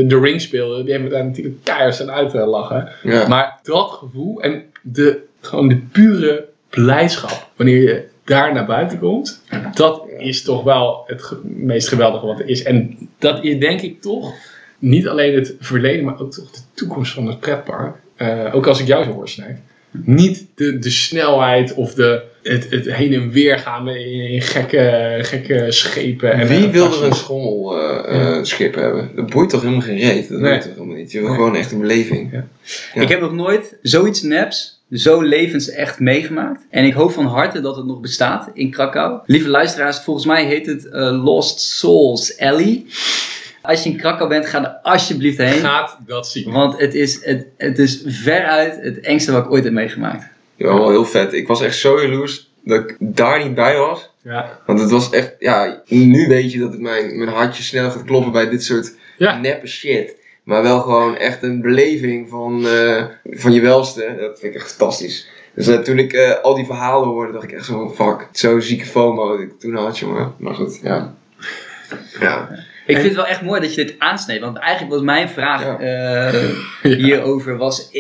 de ring speelde, die hebben daar natuurlijk keihard staan uit te lachen. Ja. Maar dat gevoel en de, gewoon de pure blijdschap wanneer je daar naar buiten komt, dat is toch wel het ge- meest geweldige wat er is. En dat is denk ik toch niet alleen het verleden, maar ook toch de toekomst van het pretpark. Eh, ook als ik jou zo hoor, Snijp. Niet de, de snelheid of de, het, het heen en weer gaan in, gekke, gekke schepen. En Wie eh, wil er een schommelschip hebben? Dat boeit toch helemaal geen reet? Dat Nee. boeit toch helemaal niet? Je wil Nee. gewoon echt een beleving. Ja. Ja. Ik heb nog nooit zoiets neps, zo levensecht meegemaakt. En ik hoop van harte dat het nog bestaat in Krakau. Lieve luisteraars, volgens mij heet het eh, Lost Souls Alley. Als je in Krakau bent, ga er alsjeblieft heen. Gaat dat zien. Want het is, het, het is veruit het engste wat ik ooit heb meegemaakt. Ja, wel heel vet. Ik was echt zo jaloers dat ik daar niet bij was. Ja. Want het was echt, ja, nu weet je dat het mijn, mijn hartje snel gaat kloppen bij dit soort Ja. neppe shit. Maar wel gewoon echt een beleving van, eh, van je welste. Dat vind ik echt fantastisch. Dus eh, toen ik eh, al die verhalen hoorde, dacht ik echt zo van fuck. Zo'n zieke FOMO dat ik toen had, jongen. Maar goed, ja. Ja. Ik vind het wel echt mooi dat je dit aansneedt. Want eigenlijk was mijn vraag Ja. eh, hierover was...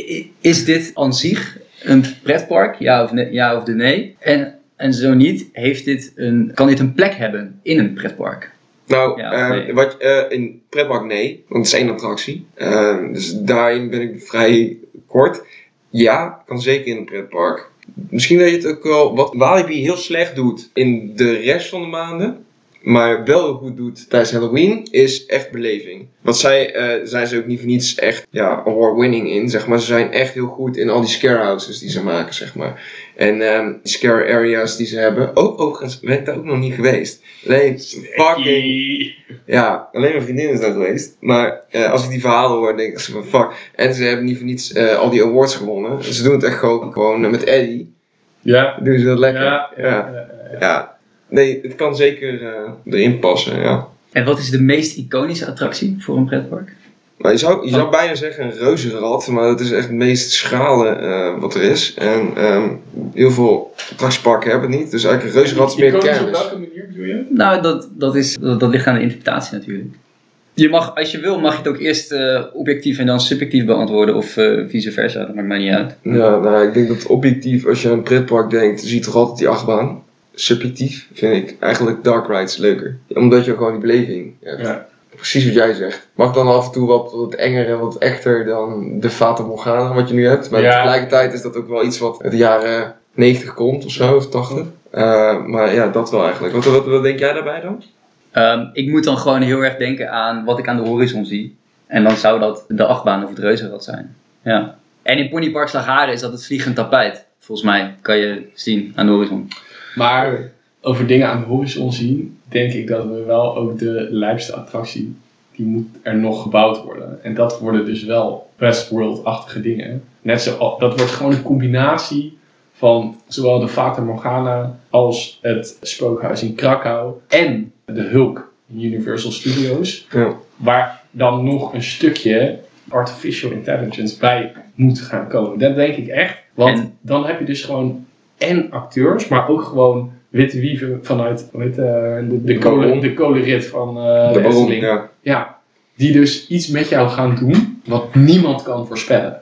Is dit aan zich een pretpark? Ja of, nee, ja of de nee? En, en zo niet, heeft dit een, kan dit een plek hebben in een pretpark? Nou, Ja, eh, nee. wat, eh, in pretpark nee, want het is één attractie. Eh, dus daarin ben ik vrij kort. Ja, kan zeker in een pretpark. Misschien dat je het ook wel, wat Walibi heel slecht doet in de rest van de maanden. Maar wel goed doet tijdens Halloween, is echt beleving. Want zij eh, zijn ze ook niet voor niets echt ja, award-winning in, zeg maar. Ze zijn echt heel goed in al die scare houses die ze maken, zeg maar. En ehm, die scare areas die ze hebben. Ook, overigens ben ik daar ook nog niet geweest. Alleen fucking... Ja, alleen mijn vriendin is daar geweest. Maar eh, als ik die verhalen hoor, denk ik van fuck. En ze hebben niet voor niets eh, al die awards gewonnen. Ze doen het echt gewoon, gewoon met Eddie. Ja. Doen ze dat lekker. Ja, ja. Ja. Nee, het kan zeker eh, erin passen, ja. En wat is de meest iconische attractie voor een pretpark? Maar je zou, je zou bijna zeggen een reuzenrad, maar dat is echt het meest schrale eh, wat er is. En ehm, heel veel attractieparken hebben het niet, dus eigenlijk een reuzenrad is meer Iconisch op kermis. welke manier bedoel je? Nou, dat, dat, is, dat, dat ligt aan de interpretatie natuurlijk. Je mag, als je wil, mag je het ook eerst eh, objectief en dan subjectief beantwoorden of eh, vice versa. Dat maakt mij niet uit. Ja, nou, ik denk dat objectief, als je aan een pretpark denkt, zie je toch altijd die achtbaan. Subjectief vind ik eigenlijk dark rides leuker. Omdat je gewoon die beleving hebt. Ja. Precies wat jij zegt. Mag dan af en toe wat, wat enger en wat echter dan de Fata Morgana wat je nu hebt. Maar Ja. tegelijkertijd is dat ook wel iets wat uit de jaren 90 komt of zo, of 80. Eh, maar ja, dat wel eigenlijk. Wat, wat, wat denk jij daarbij dan? Ehm, ik moet dan gewoon heel erg denken aan wat ik aan de horizon zie. En dan zou dat de achtbaan of het reuzenrad zijn. Ja. En in Ponypark Slagharen is dat het vliegend tapijt. Volgens mij kan je zien aan de horizon. Maar over dingen aan de horizon zien, denk ik dat we wel ook de lijpste attractie, die moet er nog gebouwd worden. En dat worden dus wel Westworld-achtige dingen. Net zo, dat wordt gewoon een combinatie van zowel de Fata Morgana als het spookhuis in Krakau en de Hulk in Universal Studios. Ja. Waar dan nog een stukje artificial intelligence bij moet gaan komen. Dat denk ik echt. Want En- dan heb je dus gewoon en acteurs, maar ook gewoon witte wieven vanuit heet, eh, de, de, kolen, de kolenrit van eh de de ja. Ja, die dus iets met jou gaan doen wat niemand kan voorspellen.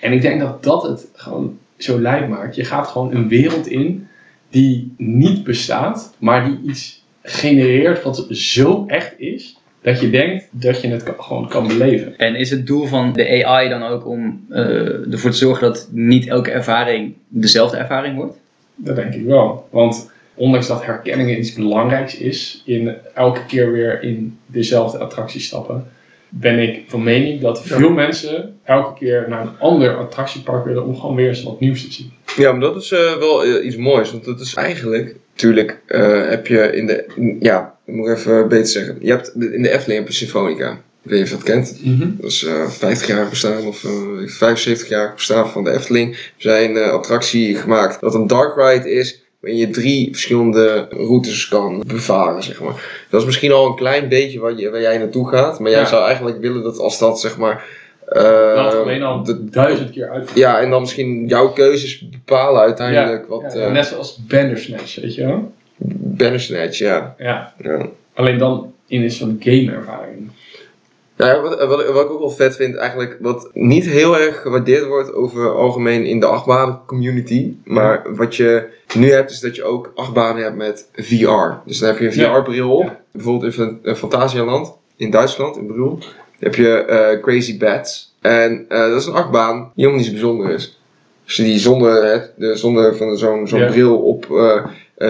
En ik denk dat dat het gewoon zo lijp maakt. Je gaat gewoon een wereld in die niet bestaat, maar die iets genereert wat zo echt is, dat je denkt dat je het kan- gewoon kan beleven. En is het doel van de AI dan ook om eh, ervoor te zorgen dat niet elke ervaring dezelfde ervaring wordt? Dat denk ik wel. Want ondanks dat herkenning iets belangrijks is, in elke keer weer in dezelfde attractie stappen, ben ik van mening dat veel mensen elke keer naar een ander attractiepark willen om gewoon weer eens wat nieuws te zien. Ja, maar dat is eh, wel eh, iets moois. Want dat is eigenlijk, natuurlijk eh, heb je in de, in- ja, ik moet even beter zeggen. Je hebt in de Efteling heb je Symfonica. Ik weet niet of je dat kent. Dat is eh 50 jaar bestaan of eh 75 jaar bestaan van de Efteling. Er zijn een attractie gemaakt dat een dark ride is. Waarin je drie verschillende routes kan bevaren, zeg maar. Dat is misschien al een klein beetje waar, je, waar jij naartoe gaat. Maar jij Ja. zou eigenlijk willen dat als dat, zeg maar... eh, dat alleen al de- duizend keer uit. ja, en dan misschien jouw keuzes bepalen uiteindelijk wat... Ja, eh net zoals Bandersnatch, weet je wel? Bandersnatch, ja. Ja, ja. alleen dan in een soort game-ervaring. Ja, wat, wat, wat ik ook wel vet vind, eigenlijk, wat niet heel erg gewaardeerd wordt over algemeen in de achtbaan community. Maar wat je nu hebt, is dat je ook achtbanen hebt met VR. Dus dan heb je een. VR-bril op. Ja. Bijvoorbeeld in Fan- eh, Phantasialand, in Duitsland, in Brühl. heb je eh, Crazy Bats. En eh, dat is een achtbaan die helemaal niet zo bijzonder is. Je die zonder, hè, de, zonder van zo'n zo'n bril op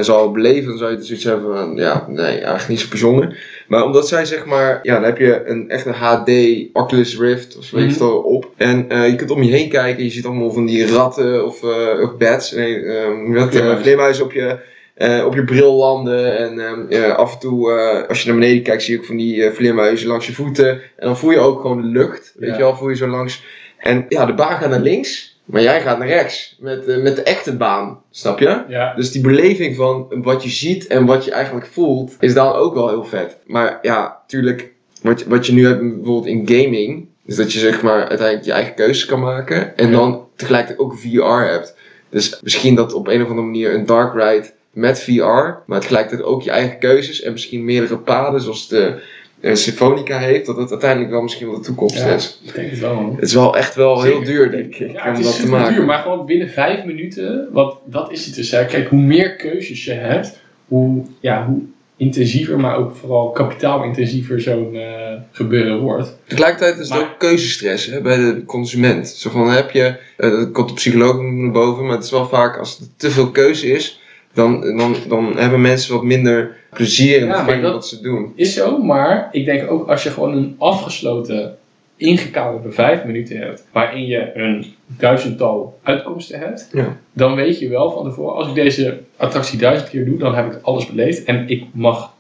zou beleven, dan zou je zoiets hebben van, ja, nee, eigenlijk niet zo bijzonder. Maar omdat zij zeg maar, ja, dan heb je een echte HD Oculus Rift of weet je Mhm. op. En eh, je kunt om je heen kijken, je ziet allemaal van die ratten of, eh, of bats, nee, eh, hoe noem je dat, eh, Vleermuizen. op je, eh, op je bril landen. En ehm, af en toe, eh, als je naar beneden kijkt, zie je ook van die eh, vleermuizen langs je voeten. En dan voel je ook gewoon de lucht, weet Ja. je wel, voel je zo langs. En ja, de baan gaat naar links, maar jij gaat naar rechts. Met, eh, met de echte baan, snap je? Ja, Dus die beleving van wat je ziet en wat je eigenlijk voelt, is dan ook wel heel vet. Maar ja, tuurlijk, wat, je- wat je nu hebt bijvoorbeeld in gaming, is dat je zeg maar uiteindelijk je eigen keuzes kan maken. En Ja. dan tegelijkertijd ook VR hebt. Dus misschien dat op een of andere manier een dark ride met VR, maar tegelijkertijd ook je eigen keuzes en misschien meerdere paden, zoals de Symfonica heeft, dat het uiteindelijk wel misschien wel de toekomst Ja. is. ik denk het wel. man. Het is wel echt wel heel duur, denk ik, Ja, om het is dat te maken. duur, maar gewoon binnen vijf minuten, wat, dat is het dus. Hè. Kijk, hoe meer keuzes je hebt, hoe, ja, hoe intensiever, maar ook vooral kapitaalintensiever zo'n eh, gebeuren wordt. Tegelijkertijd is het Maar- ook keuzestress hè, bij de consument. Zo van heb je, eh, dat komt de psycholoog naar boven, maar het is wel vaak als er te veel keuze is, dan, dan, dan hebben mensen wat minder plezier in Ja, hetgeen wat ze doen. Is zo, maar ik denk ook als je gewoon een afgesloten, ingekaderde vijf minuten hebt, waarin je een duizendtal uitkomsten hebt, Ja. dan weet je wel van tevoren, als ik deze attractie duizend keer doe, dan heb ik alles beleefd en ik mag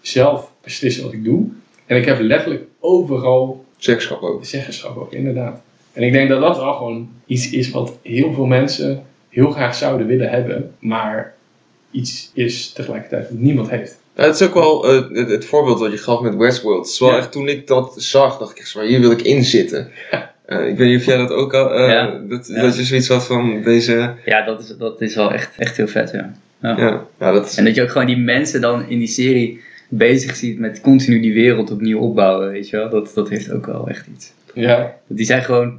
zelf beslissen wat ik doe. En ik heb letterlijk overal Zeggenschap ook. zeggenschap ook, inderdaad. En ik denk dat dat wel gewoon iets is wat heel veel mensen heel graag zouden willen hebben, maar iets is tegelijkertijd wat niemand heeft. Ja, het is ook wel eh, het, het voorbeeld wat je gaf met Westworld. Het is wel Ja. echt, toen ik dat zag, dacht ik echt zo, maar hier wil ik in zitten. Eh, ik weet niet of jij dat ook al, eh, Ja. dat, Ja. dat je zoiets had van deze, Ja, dat is, dat is wel echt, echt heel vet, ja. ja, ja dat is, En dat je ook gewoon die mensen dan in die serie bezig ziet met continu die wereld opnieuw opbouwen, weet je wel. Dat, dat heeft ook wel echt iets. Ja, Die zijn gewoon,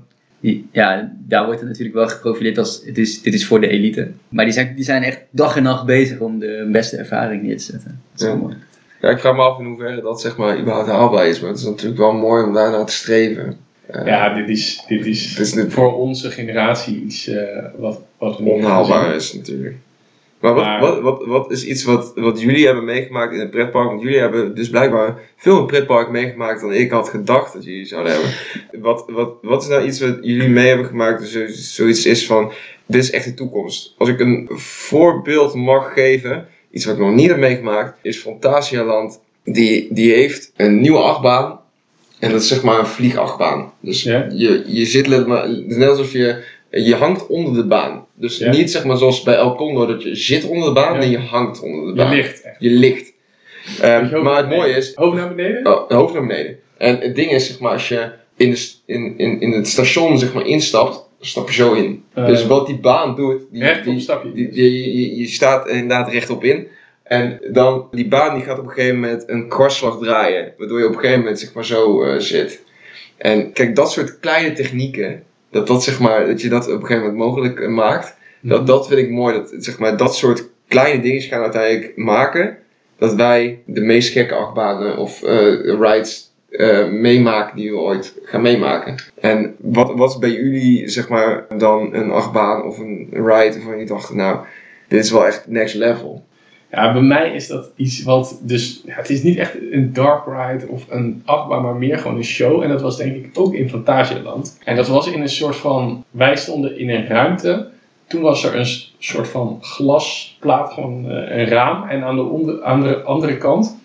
ja, daar wordt het natuurlijk wel geprofileerd als, het is, dit is voor de elite. Maar die zijn, die zijn echt dag en nacht bezig om de beste ervaring neer te zetten. Dat is wel Ja. mooi. ja, ik vraag me af in hoeverre dat zeg maar überhaupt haalbaar is, maar het is natuurlijk wel mooi om daarnaar te streven. Eh, ja dit, is, dit is Het is voor onze generatie iets eh, wat, wat onhaalbaar is natuurlijk. Maar wat, Maar- wat, wat, wat is iets wat, wat jullie hebben meegemaakt in het pretpark? Want jullie hebben dus blijkbaar veel pretpark meegemaakt dan ik had gedacht dat jullie zouden hebben. Wat, wat, wat is nou iets wat jullie mee hebben gemaakt? Dus zo- zoiets is van, dit is echt de toekomst. Als ik een voorbeeld mag geven, iets wat ik nog niet heb meegemaakt, is Fantasialand. Die, die heeft een nieuwe achtbaan. En dat is zeg maar een vliegachtbaan. Dus Ja. je, je zit net alsof je, je hangt onder de baan. Dus Ja. niet zeg maar zoals bij El Condor dat je zit onder de baan, Ja. nee je hangt onder de Je baan. ligt echt. Je ligt. Je ook maar het mooie is, Hoofd naar beneden? oh, hoofd naar beneden. En het ding is zeg maar als je in, de, in, in, in het station zeg maar instapt, dan stap je zo in. Eh, dus wat die baan doet, die, rechtop stap je. die- die- je, je staat er inderdaad rechtop in. En dan, die baan die gaat op een gegeven moment een kwartslag draaien. Waardoor je op een gegeven moment zeg maar zo eh, zit. En kijk, dat soort kleine technieken. Dat, dat, zeg maar, dat je dat op een gegeven moment mogelijk eh, maakt. Dat, dat vind ik mooi. Dat, zeg maar, dat soort kleine dingen gaan uiteindelijk maken. Dat wij de meest gekke achtbanen of eh, rides eh, meemaken die we ooit gaan meemaken. En wat, wat is bij jullie zeg maar dan een achtbaan of een ride waarvan je dacht, nou, dit is wel echt next level. Ja, bij mij is dat iets wat, dus ja, het is niet echt een dark ride of een achtbaan, maar meer gewoon een show. En dat was denk ik ook in Fantasialand. En dat was in een soort van, wij stonden in een ruimte. Toen was er een soort van glasplaat, gewoon eh, een raam. En aan de, onder, aan de andere kant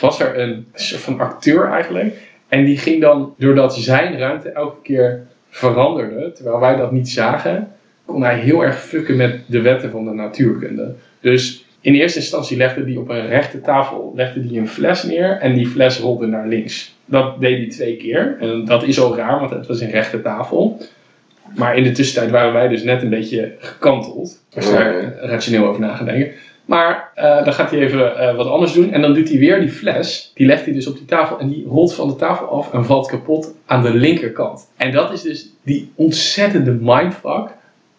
was er een soort van acteur eigenlijk. En die ging dan, doordat zijn ruimte elke keer veranderde, terwijl wij dat niet zagen, kon hij heel erg fucken met de wetten van de natuurkunde. Dus in eerste instantie legde hij op een rechte tafel legde hij een fles neer en die fles rolde naar links. Dat deed hij twee keer. En dat is al raar, want het was een rechte tafel. Maar in de tussentijd waren wij dus net een beetje gekanteld. Als je daar rationeel over na gaat denken. Maar eh, dan gaat hij even eh, wat anders doen. En dan doet hij weer die fles. Die legt hij dus op die tafel. En die rolt van de tafel af en valt kapot aan de linkerkant. En dat is dus die ontzettende mindfuck.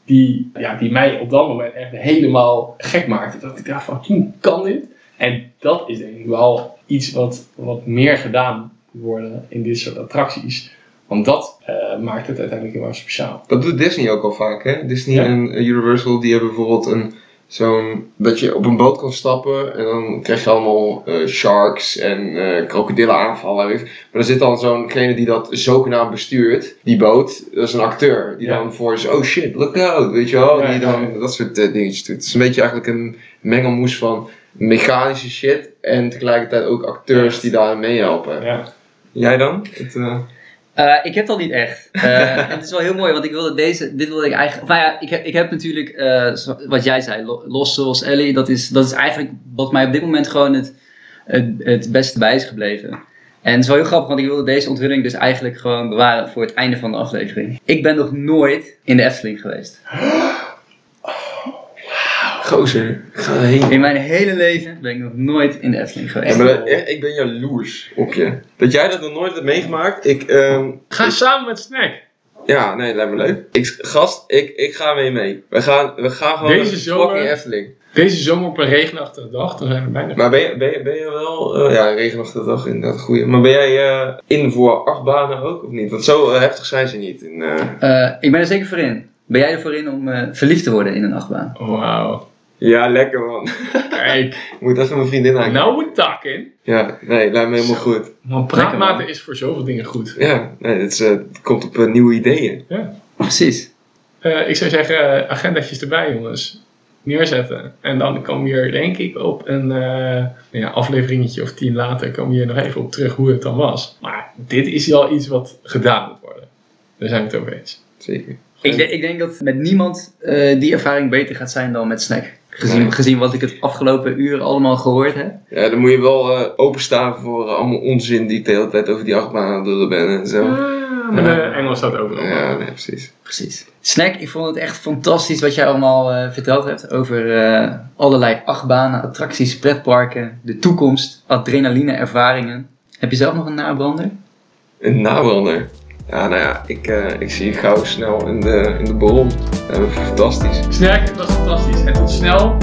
Die, ja, die mij op dat moment echt helemaal gek maakte. Dat ik dacht van, hoe kan dit? En dat is denk ik wel iets wat, wat meer gedaan moet worden in dit soort attracties. Want dat eh, maakt het uiteindelijk heel erg speciaal. Dat doet Disney ook al vaak, hè? Disney Ja. en Universal, die hebben bijvoorbeeld een zo'n dat je op een boot kan stappen en dan krijg je allemaal eh, sharks en eh krokodillen aanvallen. Maar er zit dan zo'negene die dat zogenaamd bestuurt, die boot, dat is een acteur, die Ja. dan voor is, oh shit, look out, weet je wel, Ja, die dan ja. dat soort eh, dingetjes doet. Het is een beetje eigenlijk een mengelmoes van mechanische shit en tegelijkertijd ook acteurs die daar meehelpen. Ja. Jij dan? Het, eh, ik heb dat niet echt. Eh, het is wel heel mooi, want ik wilde deze, dit wilde ik eigenlijk. Nou ja, ik heb, ik heb natuurlijk, eh, wat jij zei, lo- Los zoals Ellie, dat is, dat is eigenlijk wat mij op dit moment gewoon het, het, het beste bij is gebleven. En het is wel heel grappig, want ik wilde deze onthulling dus eigenlijk gewoon bewaren voor het einde van de aflevering. Ik ben nog nooit in de Efteling geweest. gozer, ga erheen. In mijn hele leven ben ik nog nooit in de Efteling Ja, geweest. maar dat- echt, ik ben jaloers op je. Dat jij dat nog nooit hebt meegemaakt. Ik, ehm, Ga samen met Snack. ja, nee, lijkt me leuk. Ik, gast, ik, ik ga mee mee. We gaan, we gaan gewoon Deze zomer- fucking Efteling. Deze zomer op een regenachtige dag, dan zijn we bijna. Maar ben je, ben je, ben je wel... eh, ja, regenachtige dag inderdaad, goeie. Maar ben jij eh, in voor achtbanen ook of niet? Want zo eh, heftig zijn ze niet. In, eh, Eh, ik ben er zeker voor in. Ben jij er voor in om eh, verliefd te worden in een achtbaan? Wauw. Ja, lekker man. Kijk, Ik moet even mijn vriendin aan. nou we talking. Ja, nee, lijkt me helemaal Zo. goed. Want praatmaten is voor zoveel dingen goed. Ja, nee, het, is, eh, het komt op eh, nieuwe ideeën. Ja. Precies. Eh, ik zou zeggen, uh, agendatjes erbij jongens. Neerzetten. En dan komen we hier denk ik op een uh, ja, afleveringetje of tien later komen we hier nog even op terug hoe het dan was. Maar dit is al iets wat gedaan moet worden. Daar zijn we het over eens. Zeker. Ik, de- ik denk dat met niemand eh, die ervaring beter gaat zijn dan met Snack. Gezien, Nee. gezien wat ik het afgelopen uur allemaal gehoord heb. Ja, dan moet je wel eh, openstaan voor eh, allemaal onzin die ik de hele tijd over die achtbaan aan het lullen ben en zo. Ah, maar de Engels staat overal. Ja, nee, precies. Precies. Snack, ik vond het echt fantastisch wat jij allemaal eh, verteld hebt over eh, allerlei achtbanen, attracties, pretparken, de toekomst, adrenaline ervaringen. Heb je zelf nog een nabrander? Een nabrander. Ja, nou ja, ik, eh, ik zie je gauw snel in de, in de. Dat is fantastisch. Snack, dat was fantastisch. En tot snel.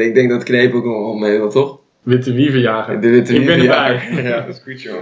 En ik denk dat kneep ook nog mee wil, toch? Witte wieverjager. De witte Ik ben wieven, erbij. Ja, ja, dat is goed, joh.